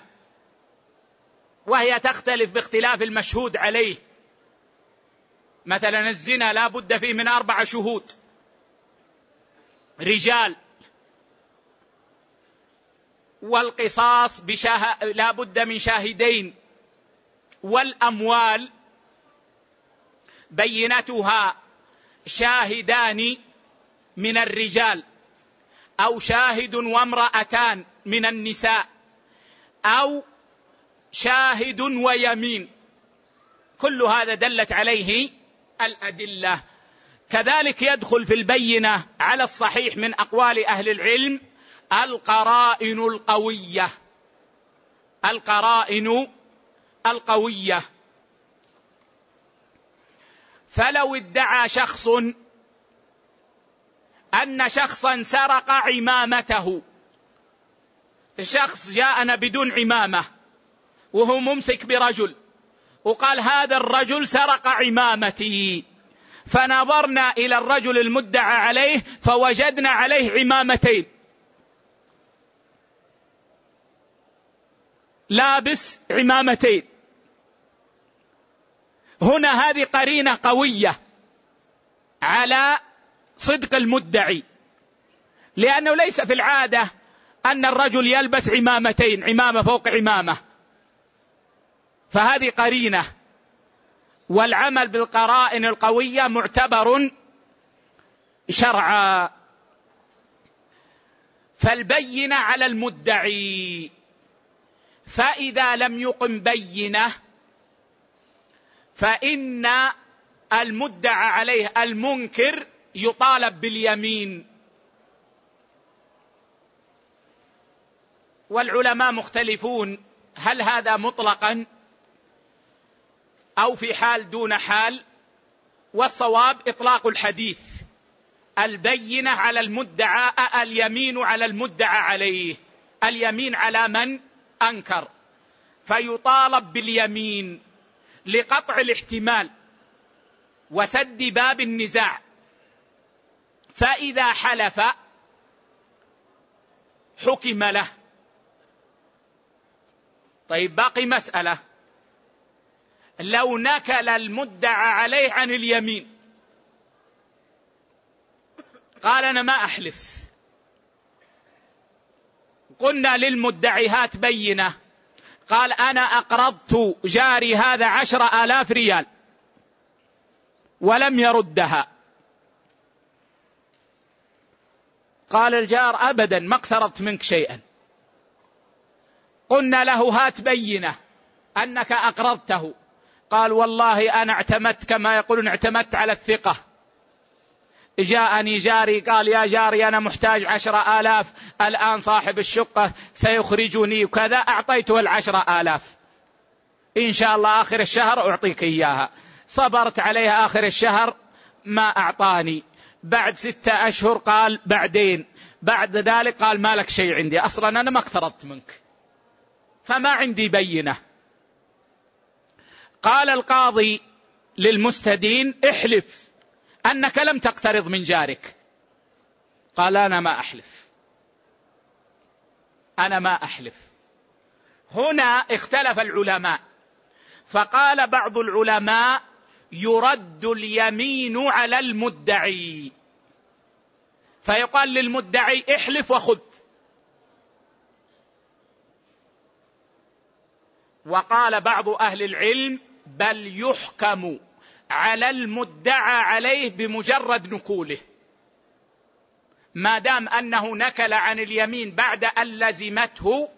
وهي تختلف باختلاف المشهود عليه. مثلا الزنا لا بد فيه من أربعة شهود. رجال. والقصاص بشاه... لا بد من شاهدين. والأموال. بينتها شاهدان من الرجال أو شاهد وامرأتان من النساء أو شاهد ويمين. كل هذا دلت عليه الأدلة. كذلك يدخل في البينة على الصحيح من أقوال أهل العلم القرائن القوية. القرائن القوية. فلو ادعى شخص أن شخصا سرق عمامته. شخص جاءنا بدون عمامة وهو ممسك برجل وقال هذا الرجل سرق عمامتي. فنظرنا إلى الرجل المدعى عليه فوجدنا عليه عمامتين. لابس عمامتين. هنا هذه قرينة قوية على صدق المدعي لأنه ليس في العادة أن الرجل يلبس عمامتين عمامة فوق عمامة. فهذه قرينة والعمل بالقرائن القوية معتبر شرعا. فالبينة على المدعي فإذا لم يقم بينة فإن المدعى عليه المنكر يطالب باليمين. والعلماء مختلفون هل هذا مطلقا أو في حال دون حال؟ والصواب إطلاق الحديث. البينة على المدعى اليمين على المدعى عليه. اليمين على من؟ أنكر. فيطالب باليمين. لقطع الاحتمال وسد باب النزاع. فإذا حلف حكم له. طيب باقي مسألة. لو نكل المدعى عليه عن اليمين. قال أنا ما أحلف. قلنا للمدعي هات بينة. قال أنا أقرضت جاري هذا عشر آلاف ريال ولم يردها. قال الجار أبدا ما اقترضت منك شيئا. قلنا له هات بينة أنك أقرضته. قال والله أنا اعتمدت كما يقولون اعتمدت على الثقة. جاءني جاري قال يا جاري أنا محتاج عشرة آلاف الآن صاحب الشقة سيخرجني وكذا أعطيته العشرة آلاف. إن شاء الله آخر الشهر أعطيك إياها. صبرت عليها آخر الشهر ما أعطاني. بعد ستة أشهر قال بعدين بعد ذلك قال ما لك شيء عندي أصلا أنا ما اقترضت منك. فما عندي بينة. قال القاضي للمستدين احلف. أنك لم تقترض من جارك. قال أنا ما أحلف. أنا ما أحلف. هنا اختلف العلماء. فقال بعض العلماء يرد اليمين على المدعي. فيقال للمدعي احلف وخذ. وقال بعض أهل العلم بل يحكم. على المدعى عليه بمجرد نكوله ما دام أنه نكل عن اليمين بعد أن لزمته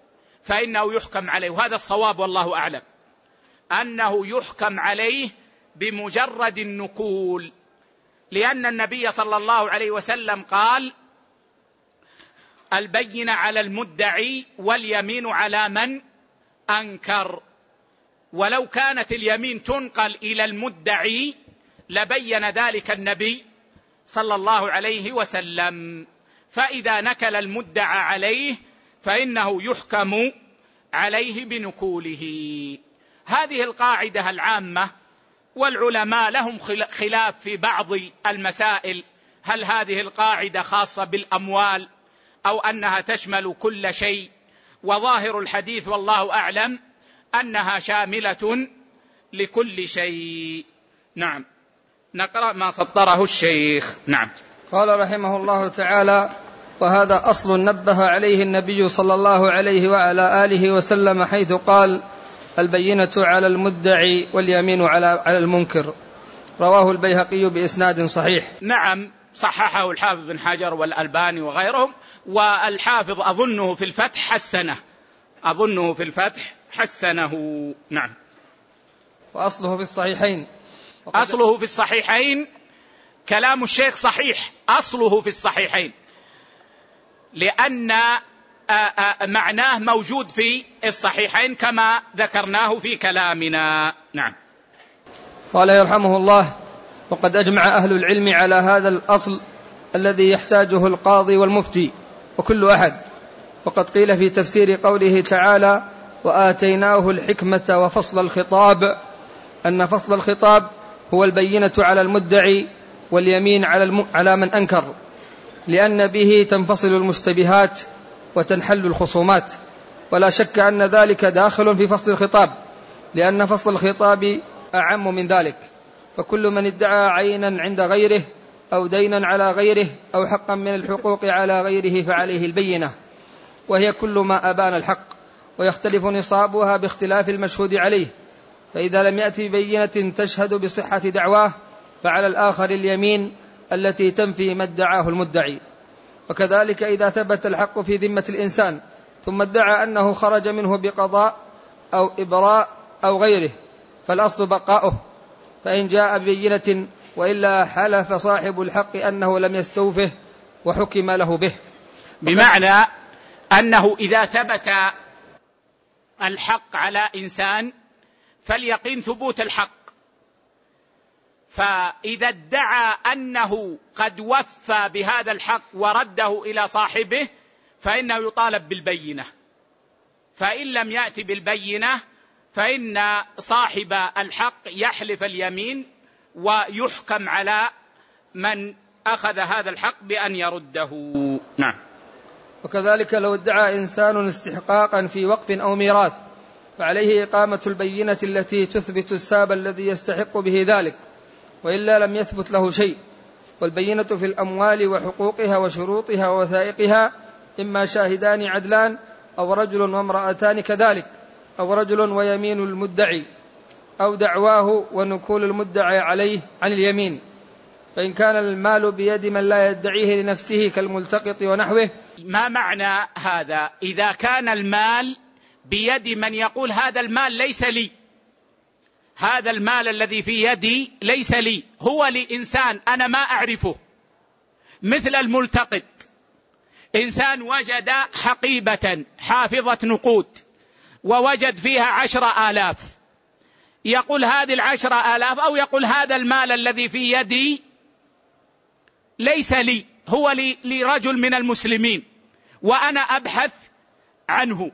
فإنه يحكم عليه. وهذا الصواب والله أعلم. أنه يحكم عليه بمجرد النكول لأن النبي صلى الله عليه وسلم قال البينه على المدعي واليمين على من أنكر. ولو كانت اليمين تنقل إلى المدعي لبين ذلك النبي صلى الله عليه وسلم. فإذا نكل المدعى عليه فإنه يحكم عليه بنكوله. هذه القاعدة العامة والعلماء لهم خلاف في بعض المسائل. هل هذه القاعدة خاصة بالأموال أو أنها تشمل كل شيء؟ وظاهر الحديث والله أعلم أنها شاملة لكل شيء. نعم. نقرأ ما سطره الشيخ. نعم. قال رحمه الله تعالى وهذا أصل نبه عليه النبي صلى الله عليه وعلى آله وسلم حيث قال البينة على المدعي واليمين على على المنكر رواه البيهقي بإسناد صحيح. نعم. صححه الحافظ بن حجر والألباني وغيرهم والحافظ أظنه في الفتح حسنة. أظنه في الفتح حسنه. نعم. وأصله في الصحيحين. أصله في الصحيحين. كلام الشيخ صحيح. أصله في الصحيحين. لأن معناه موجود في الصحيحين كما ذكرناه في كلامنا. نعم. قال يرحمه الله وقد أجمع أهل العلم على هذا الأصل الذي يحتاجه القاضي والمفتي وكل أحد. وقد قيل في تفسير قوله تعالى وآتيناه الحكمة وفصل الخطاب أن فصل الخطاب هو البينة على المدعي واليمين على, الم... على من أنكر لأن به تنفصل المشتبهات وتنحل الخصومات. ولا شك أن ذلك داخل في فصل الخطاب لأن فصل الخطاب أعم من ذلك. فكل من ادعى عينا عند غيره أو دينا على غيره أو حقا من الحقوق على غيره فعليه البينة وهي كل ما أبان الحق. ويختلف نصابها باختلاف المشهود عليه. فإذا لم يأتي بينة تشهد بصحة دعواه فعلى الآخر اليمين التي تنفي ما ادعاه المدعي. وكذلك إذا ثبت الحق في ذمة الإنسان ثم ادعى أنه خرج منه بقضاء أو إبراء أو غيره فالأصل بقاؤه. فإن جاء ببينة وإلا حلف صاحب الحق أنه لم يستوفه وحكم له به. بمعنى أنه إذا ثبت الحق على إنسان فاليقين ثبوت الحق. فإذا ادعى أنه قد وفى بهذا الحق ورده إلى صاحبه فإنه يطالب بالبينة. فإن لم يأتي بالبينة فإن صاحب الحق يحلف اليمين ويحكم على من أخذ هذا الحق بأن يرده. نعم. وكذلك لو ادعى إنسان استحقاقا في وقف أو ميراث فعليه إقامة البينة التي تثبت الساب الذي يستحق به ذلك وإلا لم يثبت له شيء. والبينة في الأموال وحقوقها وشروطها ووثائقها إما شاهدان عدلان أو رجل وامرأتان كذلك أو رجل ويمين المدعي أو دعواه ونكول المدعي عليه عن اليمين. فإن كان المال بيد من لا يدعيه لنفسه كالملتقط ونحوه. ما معنى هذا؟ إذا كان المال بيد من يقول هذا المال ليس لي. هذا المال الذي في يدي ليس لي. هو لإنسان أنا ما أعرفه. مثل الملتقط. إنسان وجد حقيبة حافظة نقود ووجد فيها عشر آلاف. يقول هذه العشر آلاف أو يقول هذا المال الذي في يدي ليس لي هو لرجل من المسلمين وأنا أبحث عنه.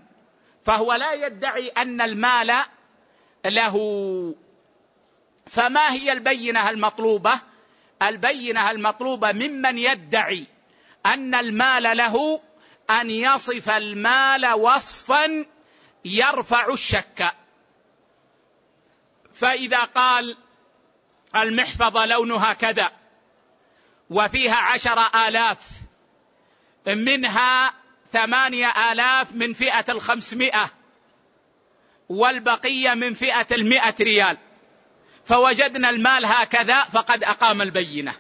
فهو لا يدعي أن المال له. فما هي البينة المطلوبة؟ البينة المطلوبة ممن يدعي أن المال له أن يصف المال وصفا يرفع الشك. فإذا قال المحفظة لونها كذا وفيها عشر آلاف. منها ثمانية آلاف من فئة الخمسمائة والبقية من فئة المئة ريال. فوجدنا المال هكذا فقد أقام البينة.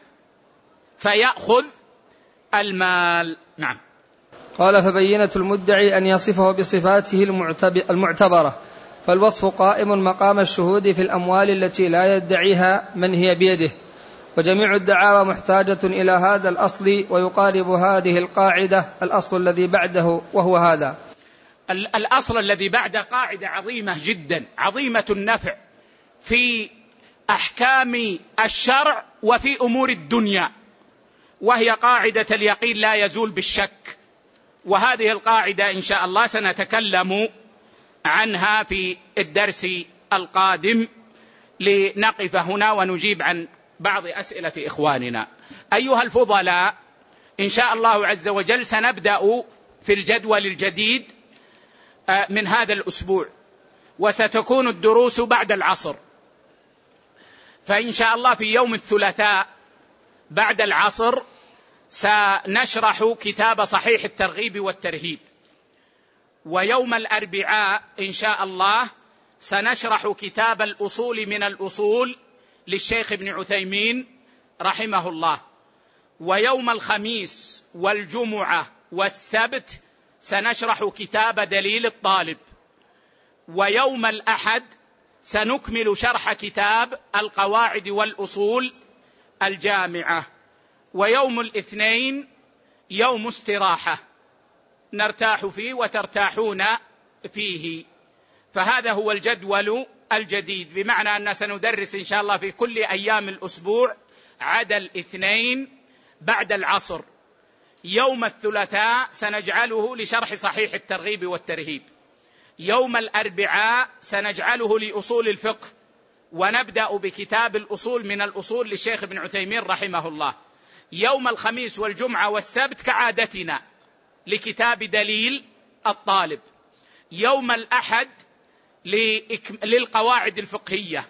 فيأخذ المال. نعم. قال فبينة المدعي أن يصفه بصفاته المعتبرة. فالوصف قائم مقام الشهود في الأموال التي لا يدعيها من هي بيده. وجميع الدعاوى محتاجة إلى هذا الأصل ويقارب هذه القاعدة الأصل الذي بعده وهو هذا. الأصل الذي بعده قاعدة عظيمة جدا عظيمة النفع في أحكام الشرع وفي أمور الدنيا وهي قاعدة اليقين لا يزول بالشك. وهذه القاعدة إن شاء الله سنتكلم عنها في الدرس القادم لنقف هنا ونجيب عن بعض أسئلة إخواننا. أيها الفضلاء إن شاء الله عز وجل سنبدأ في الجدول الجديد آه، من هذا الأسبوع وستكون الدروس بعد العصر. فإن شاء الله في يوم الثلاثاء بعد العصر سنشرح كتاب صحيح الترغيب والترهيب. ويوم الأربعاء إن شاء الله سنشرح كتاب الأصول من الأصول للشيخ ابن عثيمين رحمه الله. ويوم الخميس والجمعة والسبت سنشرح كتاب دليل الطالب. ويوم الأحد سنكمل شرح كتاب القواعد والأصول الجامعة. ويوم الاثنين يوم استراحة. نرتاح فيه وترتاحون فيه. فهذا هو الجدول الجديد بمعنى أن سندرس إن شاء الله في كل أيام الأسبوع عدا الاثنين بعد العصر. يوم الثلاثاء سنجعله لشرح صحيح الترغيب والترهيب. يوم الأربعاء سنجعله لأصول الفقه ونبدأ بكتاب الأصول من الأصول للشيخ ابن عثيمين رحمه الله. يوم الخميس والجمعة والسبت كعادتنا لكتاب دليل الطالب. يوم الأحد للقواعد الفقهية.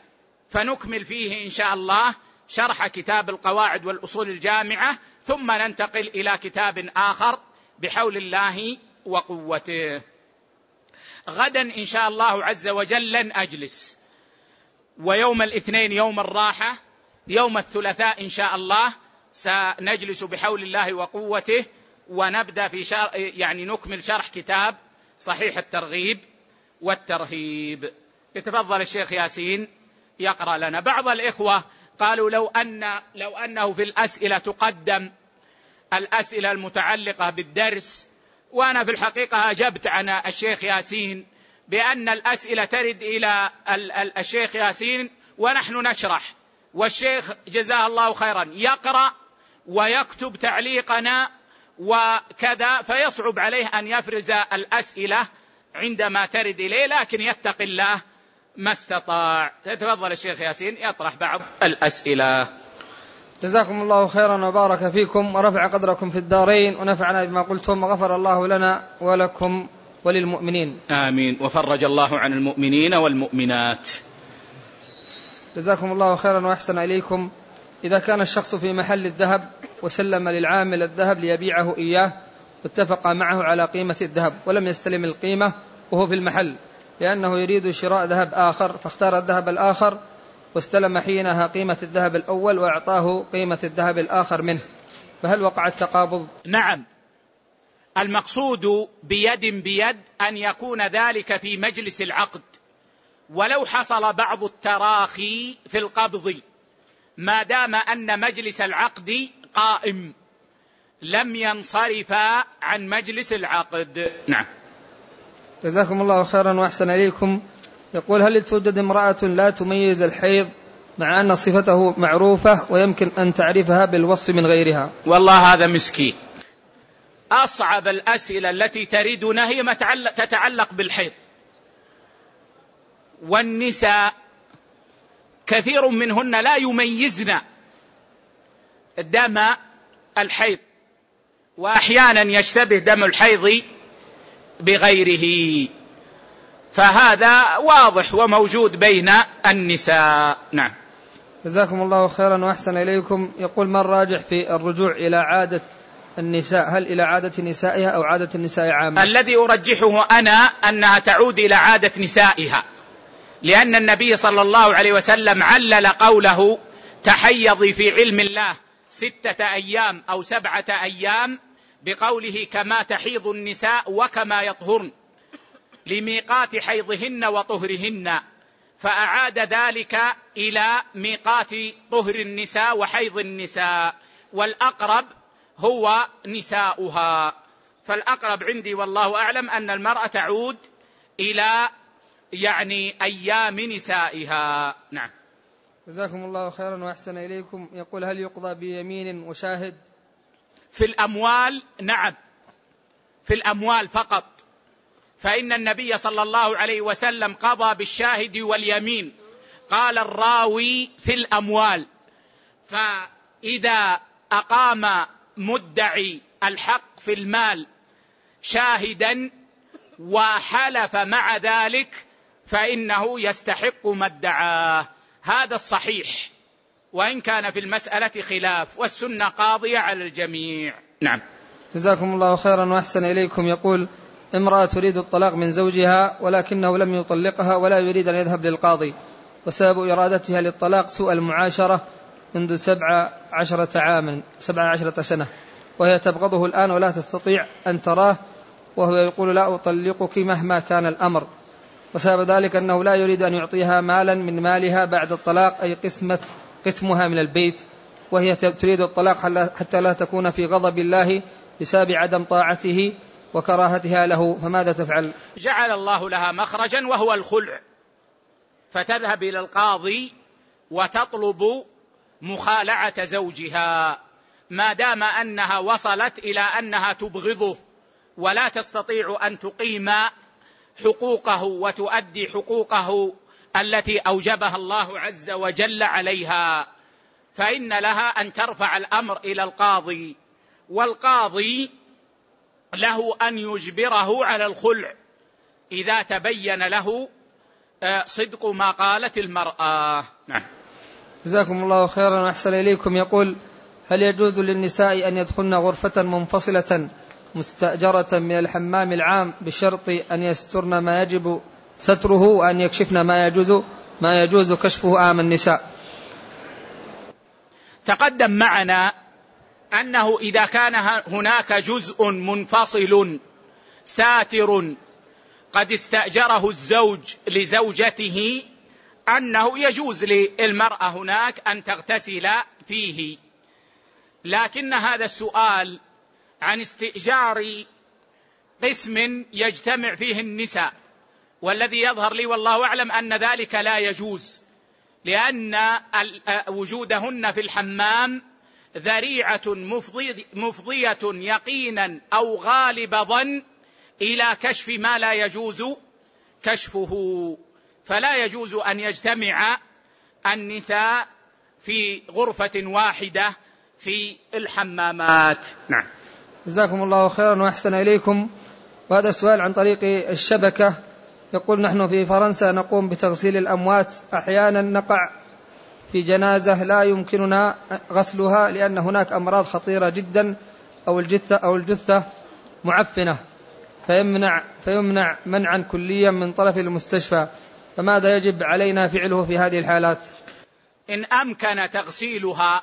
فنكمل فيه إن شاء الله شرح كتاب القواعد والأصول الجامعة ثم ننتقل إلى كتاب آخر بحول الله وقوته. غدا إن شاء الله عز وجل لن أجلس. ويوم الاثنين يوم الراحة يوم الثلاثاء إن شاء الله سنجلس بحول الله وقوته ونبدأ في شرح يعني نكمل شرح كتاب صحيح الترغيب. والترهيب. يتفضل الشيخ ياسين يقرأ لنا. بعض الإخوة قالوا لو أن لو أنه في الأسئلة تقدم الأسئلة المتعلقة بالدرس وأنا في الحقيقة أجبت عن الشيخ ياسين بأن الأسئلة ترد إلى الشيخ ياسين ونحن نشرح. والشيخ جزاه الله خيرا يقرأ ويكتب تعليقنا وكذا فيصعب عليه أن يفرز الأسئلة عندما ترد إليه لكن يتقي الله ما استطاع. تفضل الشيخ ياسين يطرح بعض الأسئلة. جزاكم الله خيرا وبارك فيكم ورفع قدركم في الدارين ونفعنا بما قلتم وغفر الله لنا ولكم وللمؤمنين. آمين. وفرج الله عن المؤمنين والمؤمنات. جزاكم الله خيرا وأحسن إليكم. إذا كان الشخص في محل الذهب وسلم للعامل الذهب ليبيعه إياه واتفق معه على قيمة الذهب ولم يستلم القيمة وهو في المحل لأنه يريد شراء ذهب آخر فاختار الذهب الآخر واستلم حينها قيمة الذهب الأول وأعطاه قيمة الذهب الآخر منه. فهل وقع التقابض؟ نعم. المقصود بيد بيد أن يكون ذلك في مجلس العقد. ولو حصل بعض التراخي في القبض ما دام أن مجلس العقد قائم. لم ينصرفا عن مجلس العقد. نعم. جزاكم الله خيرا وأحسن إليكم. يقول هل توجد امرأة لا تميز الحيض مع أن صفته معروفة ويمكن أن تعرفها بالوصف من غيرها؟ والله هذا مسكين. أصعب الأسئلة التي تريدنا هي ما تتعلق بالحيض. والنساء كثير منهن لا يميزن دم الحيض. وأحيانا يشتبه دم الحيض بغيره. فهذا واضح وموجود بين النساء. نعم. جزاكم الله خيرا وأحسن إليكم. يقول من راجح في الرجوع إلى عادة النساء؟ هل إلى عادة نسائها أو عادة النساء عامة؟ الذي أرجحه أنا أنها تعود إلى عادة نسائها. لأن النبي صلى الله عليه وسلم علل قوله تحيضي في علم الله ستة أيام أو سبعة أيام بقوله كما تحيض النساء وكما يطهرن لميقات حيضهن وطهرهن فأعاد ذلك إلى ميقات طهر النساء وحيض النساء والأقرب هو نساؤها. فالأقرب عندي والله أعلم أن المرأة تعود إلى يعني أيام نسائها. نعم. جزاكم الله خيرا وأحسن إليكم. يقول هل يقضى بيمين وشاهد؟ في الأموال نعم. في الأموال فقط. فإن النبي صلى الله عليه وسلم قضى بالشاهد واليمين. قال الراوي في الأموال. فإذا أقام مدعي الحق في المال شاهدا وحلف مع ذلك فإنه يستحق ما ادعاه. هذا الصحيح. وإن كان في المسألة خلاف والسنة قاضية على الجميع. نعم. جزاكم الله خيرا وأحسن إليكم. يقول امرأة تريد الطلاق من زوجها ولكنه لم يطلقها ولا يريد أن يذهب للقاضي وسبب إرادتها للطلاق سوء المعاشرة منذ سبع عشرة عاما سبع عشرة سنة وهي تبغضه الآن ولا تستطيع أن تراه وهو يقول لا أطلقك مهما كان الأمر. وسبب ذلك أنه لا يريد أن يعطيها مالا من مالها بعد الطلاق أي قسمة قسمها من البيت وهي تريد الطلاق حتى لا تكون في غضب الله بسبب عدم طاعته وكراهتها له. فماذا تفعل؟ جعل الله لها مخرجا وهو الخلع. فتذهب إلى القاضي وتطلب مخالعة زوجها ما دام أنها وصلت إلى أنها تبغضه ولا تستطيع أن تقيم حقوقه وتؤدي حقوقه التي أوجبها الله عز وجل عليها فإن لها أن ترفع الأمر إلى القاضي والقاضي له أن يجبره على الخلع. إذا تبين له آه، صدق ما قالت المرأة. نعم. جزاكم الله خيرا وأحسن إليكم. يقول هل يجوز للنساء أن يدخلن غرفة منفصلة مستأجرة من الحمام العام بشرط أن يسترن ما يجب ستره وأن يكشفن ما يجوز ما يجوز كشفه آم النساء. تقدم معنا أنه إذا كان هناك جزء منفصل ساتر قد استأجره الزوج لزوجته أنه يجوز للمرأة هناك أن تغتسل فيه. لكن هذا السؤال عن استئجار قسم يجتمع فيه النساء. والذي يظهر لي والله أعلم أن ذلك لا يجوز لأن وجودهن في الحمام ذريعة مفضية يقينا أو غالب ظن إلى كشف ما لا يجوز كشفه. فلا يجوز أن يجتمع النساء في غرفة واحدة في الحمامات. نعم. جزاكم الله خيرا وأحسن إليكم. وهذا سؤال عن طريق الشبكة. يقول نحن في فرنسا نقوم بتغسيل الأموات. أحيانا نقع في جنازة لا يمكننا غسلها لأن هناك أمراض خطيرة جدا أو الجثة أو الجثة معفنة. فيمنع فيمنع منعا كليا من طرف المستشفى. فماذا يجب علينا فعله في هذه الحالات؟ إن أمكن تغسيلها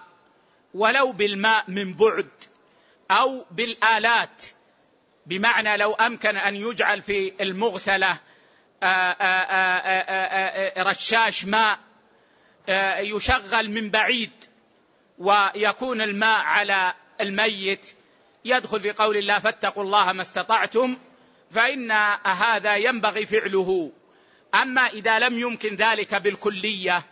ولو بالماء من بعد أو بالآلات. بمعنى لو أمكن أن يجعل في آآ رشاش ماء يشغل من بعيد ويكون الماء على الميت. يدخل في قول الله فاتقوا الله ما استطعتم فإن هذا ينبغي فعله. أما إذا لم يمكن ذلك بالكلية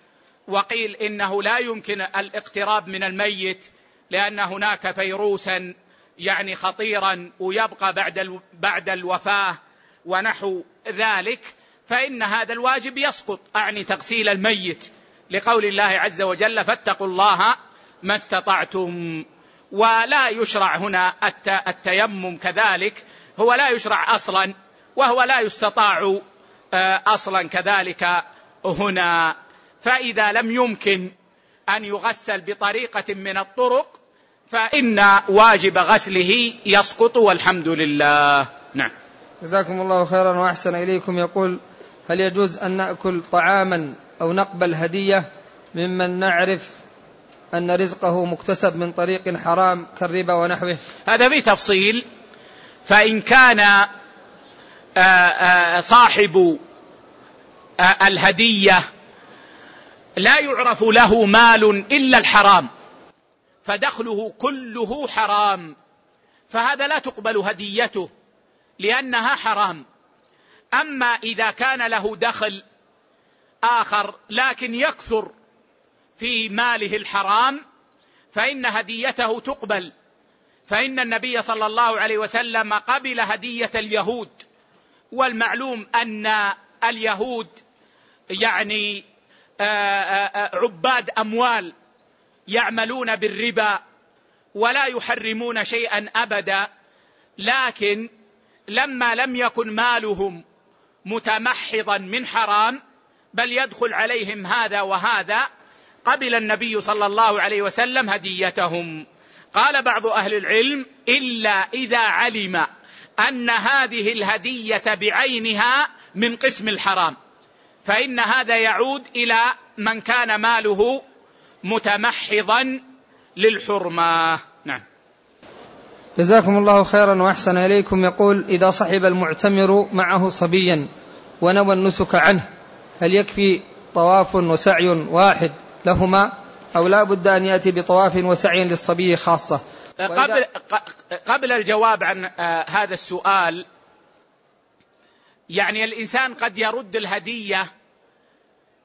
وقيل إنه لا يمكن الاقتراب من الميت لأن هناك فيروسا يعني خطيرا ويبقى بعد بعد الوفاة ونحو ذلك فإن هذا الواجب يسقط. أعني تغسيل الميت لقول الله عز وجل فاتقوا الله ما استطعتم. ولا يشرع هنا التيمم كذلك. هو لا يشرع أصلا وهو لا يستطاع آه، أصلا كذلك هنا. فإذا لم يمكن أن يغسل بطريقة من الطرق فإن واجب غسله يسقط والحمد لله. نعم. جزاكم الله خيرا وأحسن إليكم. يقول هل يجوز أن نأكل طعاما أو نقبل هديه ممن نعرف أن رزقه مكتسب من طريق حرام كالربا ونحوه؟ هذا في تفصيل. فإن كان آه، آه، صاحب آه، الهدية لا يعرف له مال إلا الحرام فدخله كله حرام فهذا لا تقبل هديته. لأنها حرام. أما إذا كان له دخل آخر لكن يكثر في ماله الحرام فإن هديته تقبل. فإن النبي صلى الله عليه وسلم قبل هدية اليهود والمعلوم أن اليهود يعني آه، آه، آه، عباد أموال يعملون بالربا ولا يحرمون شيئا ابدا لكن لما لم يكن مالهم متمحضا من حرام بل يدخل عليهم هذا وهذا قبل النبي صلى الله عليه وسلم هديتهم. قال بعض أهل العلم إلا إذا علم أن هذه الهدية بعينها من قسم الحرام. فإن هذا يعود إلى من كان ماله متمحضا للحرمة. جزاكم الله خيرا وأحسن إليكم. يقول إذا صحب المعتمر معه صبيا ونوى النسك عنه هل يكفي طواف وسعي واحد لهما أو لا بد أن يأتي بطواف وسعي للصبي خاصة. قبل قبل الجواب عن آه، هذا السؤال يعني الإنسان قد يرد الهدية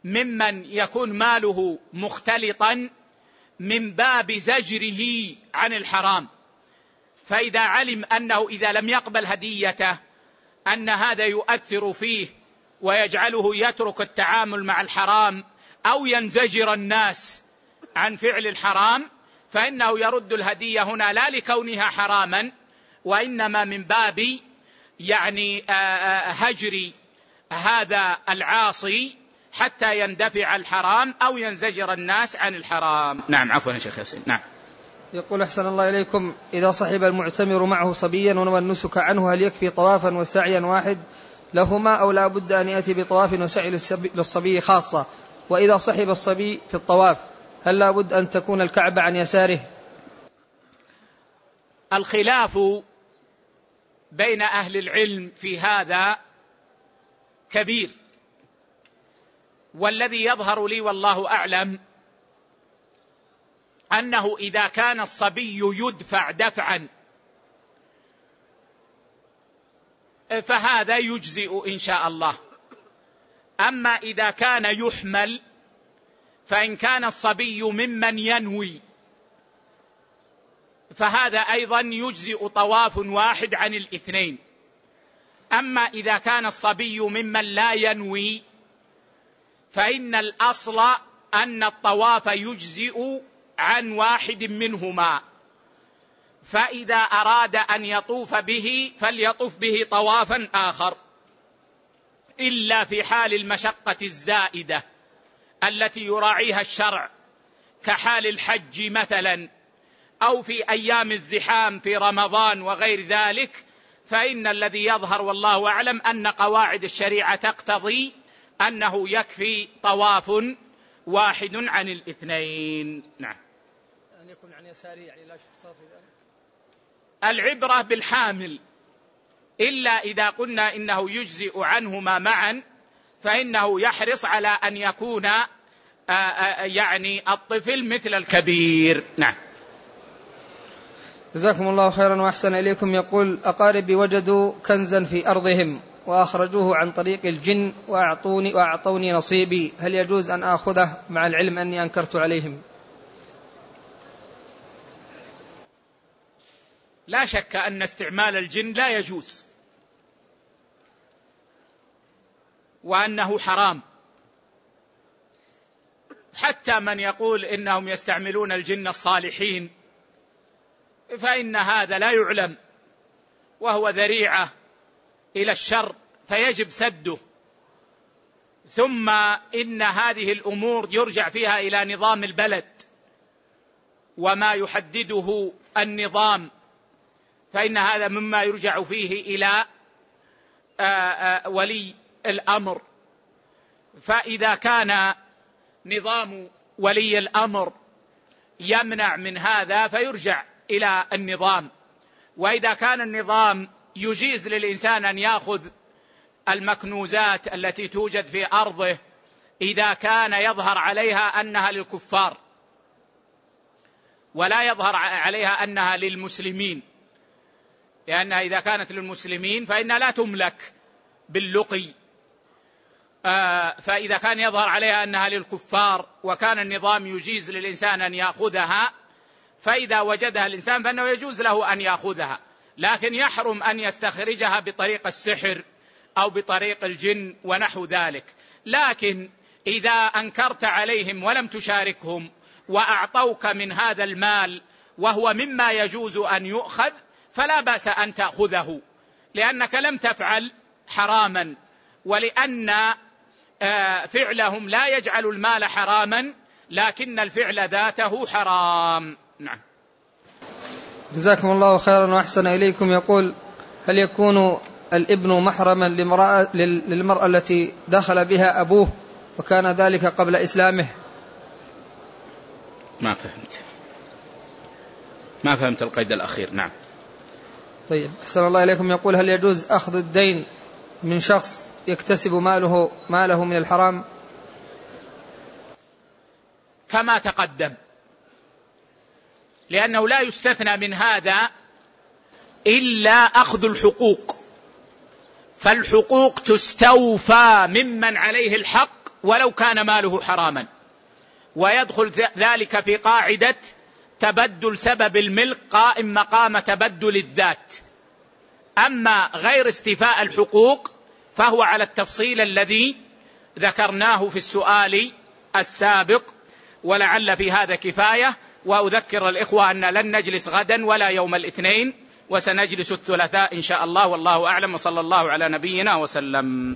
ممن يكون ماله مختلطا من باب زجره عن الحرام. فإذا علم أنه إذا لم يقبل هديته أن هذا يؤثر فيه ويجعله يترك التعامل مع الحرام أو ينزجر الناس عن فعل الحرام فإنه يرد الهدية هنا لا لكونها حراما وإنما من باب يعني هجر هذا العاصي حتى يندفع الحرام أو ينزجر الناس عن الحرام. نعم عفوا يا شيخ ياسين. نعم. يقول أحسن الله إليكم إذا صحب المعتمر معه صبيا ونوى النسك عنه هل يكفي طوافا وسعيا واحد؟ لهما أو لا بد أن يأتي بطواف وسعي للصبي خاصة. وإذا صحب الصبي في الطواف هل لا بد أن تكون الكعبة عن يساره؟ الخلاف بين أهل العلم في هذا كبير. والذي يظهر لي والله أعلم أنه إذا كان الصبي يدفع دفعا. فهذا يجزئ إن شاء الله. أما إذا كان يحمل فإن كان الصبي ممن ينوي فهذا أيضا يجزئ طواف واحد عن الاثنين. أما إذا كان الصبي ممن لا ينوي فإن الأصل أن الطواف يجزئ عن واحد منهما. فإذا أراد أن يطوف به فليطف به طوافا آخر. إلا في حال المشقة الزائدة التي يراعيها الشرع. كحال الحج مثلا أو في أيام الزحام في رمضان وغير ذلك. فإن الذي يظهر والله أعلم أن قواعد الشريعة تقتضي أنه يكفي طواف واحد عن الاثنين. نعم. أن يكون عن يساره يعني لا يشترط ذلك. العبرة بالحامل. إلا إذا قلنا إنه يجزئ عنهما معا فإنه يحرص على أن يكون آآ آآ يعني الطفل مثل الكبير. نعم. جزاكم الله خيرا وأحسن إليكم. يقول أقاربي وجدوا كنزا في أرضهم وأخرجوه عن طريق الجن وأعطوني وأعطوني نصيبي. هل يجوز أن آخذه مع العلم أني أنكرت عليهم؟ لا شك أن استعمال الجن لا يجوز. وأنه حرام. حتى من يقول إنهم يستعملون الجن الصالحين فإن هذا لا يعلم. وهو ذريعة إلى الشر فيجب سده. ثم إن هذه الأمور يرجع فيها إلى نظام البلد. وما يحدده النظام. فإن هذا مما يرجع فيه إلى ولي الأمر. فإذا كان نظام ولي الأمر يمنع من هذا فيرجع إلى النظام. وإذا كان النظام يجيز للإنسان أن يأخذ المكنوزات التي توجد في أرضه إذا كان يظهر عليها أنها للكفار ولا يظهر عليها أنها للمسلمين. لأنها إذا كانت للمسلمين فإنها لا تملك باللقي. آه، فإذا كان يظهر عليها أنها للكفار وكان النظام يجيز للإنسان أن يأخذها فإذا وجدها الإنسان فإنه يجوز له أن يأخذها. لكن يحرم أن يستخرجها بطريق السحر أو بطريق الجن ونحو ذلك. لكن إذا أنكرت عليهم ولم تشاركهم وأعطوك من هذا المال وهو مما يجوز أن يؤخذ فلا بأس أن تأخذه لأنك لم تفعل حراما ولأن آه، فعلهم لا يجعل المال حراما لكن الفعل ذاته حرام نعم جزاكم الله خيرا وأحسن إليكم يقول هل يكون الابن محرما لامرأة للمرأة التي دخل بها أبوه وكان ذلك قبل إسلامه؟ ما فهمت. ما فهمت القيد الأخير، نعم. طيب. أحسن الله إليكم. يقول هل يجوز أخذ الدين من شخص يكتسب ماله ماله من الحرام؟ كما تقدم. لأنه لا يستثنى من هذا إلا أخذ الحقوق. فالحقوق تستوفى ممن عليه الحق ولو كان ماله حراما. ويدخل ذلك في قاعدة تبدل سبب الملك قائم مقام تبدل الذات. أما غير استيفاء الحقوق فهو على التفصيل الذي ذكرناه في السؤال السابق ولعل في هذا كفاية وأذكر الإخوة أن لن نجلس غدا ولا يوم الاثنين وسنجلس الثلاثاء إن شاء الله والله أعلم وصلى الله على نبينا وسلم.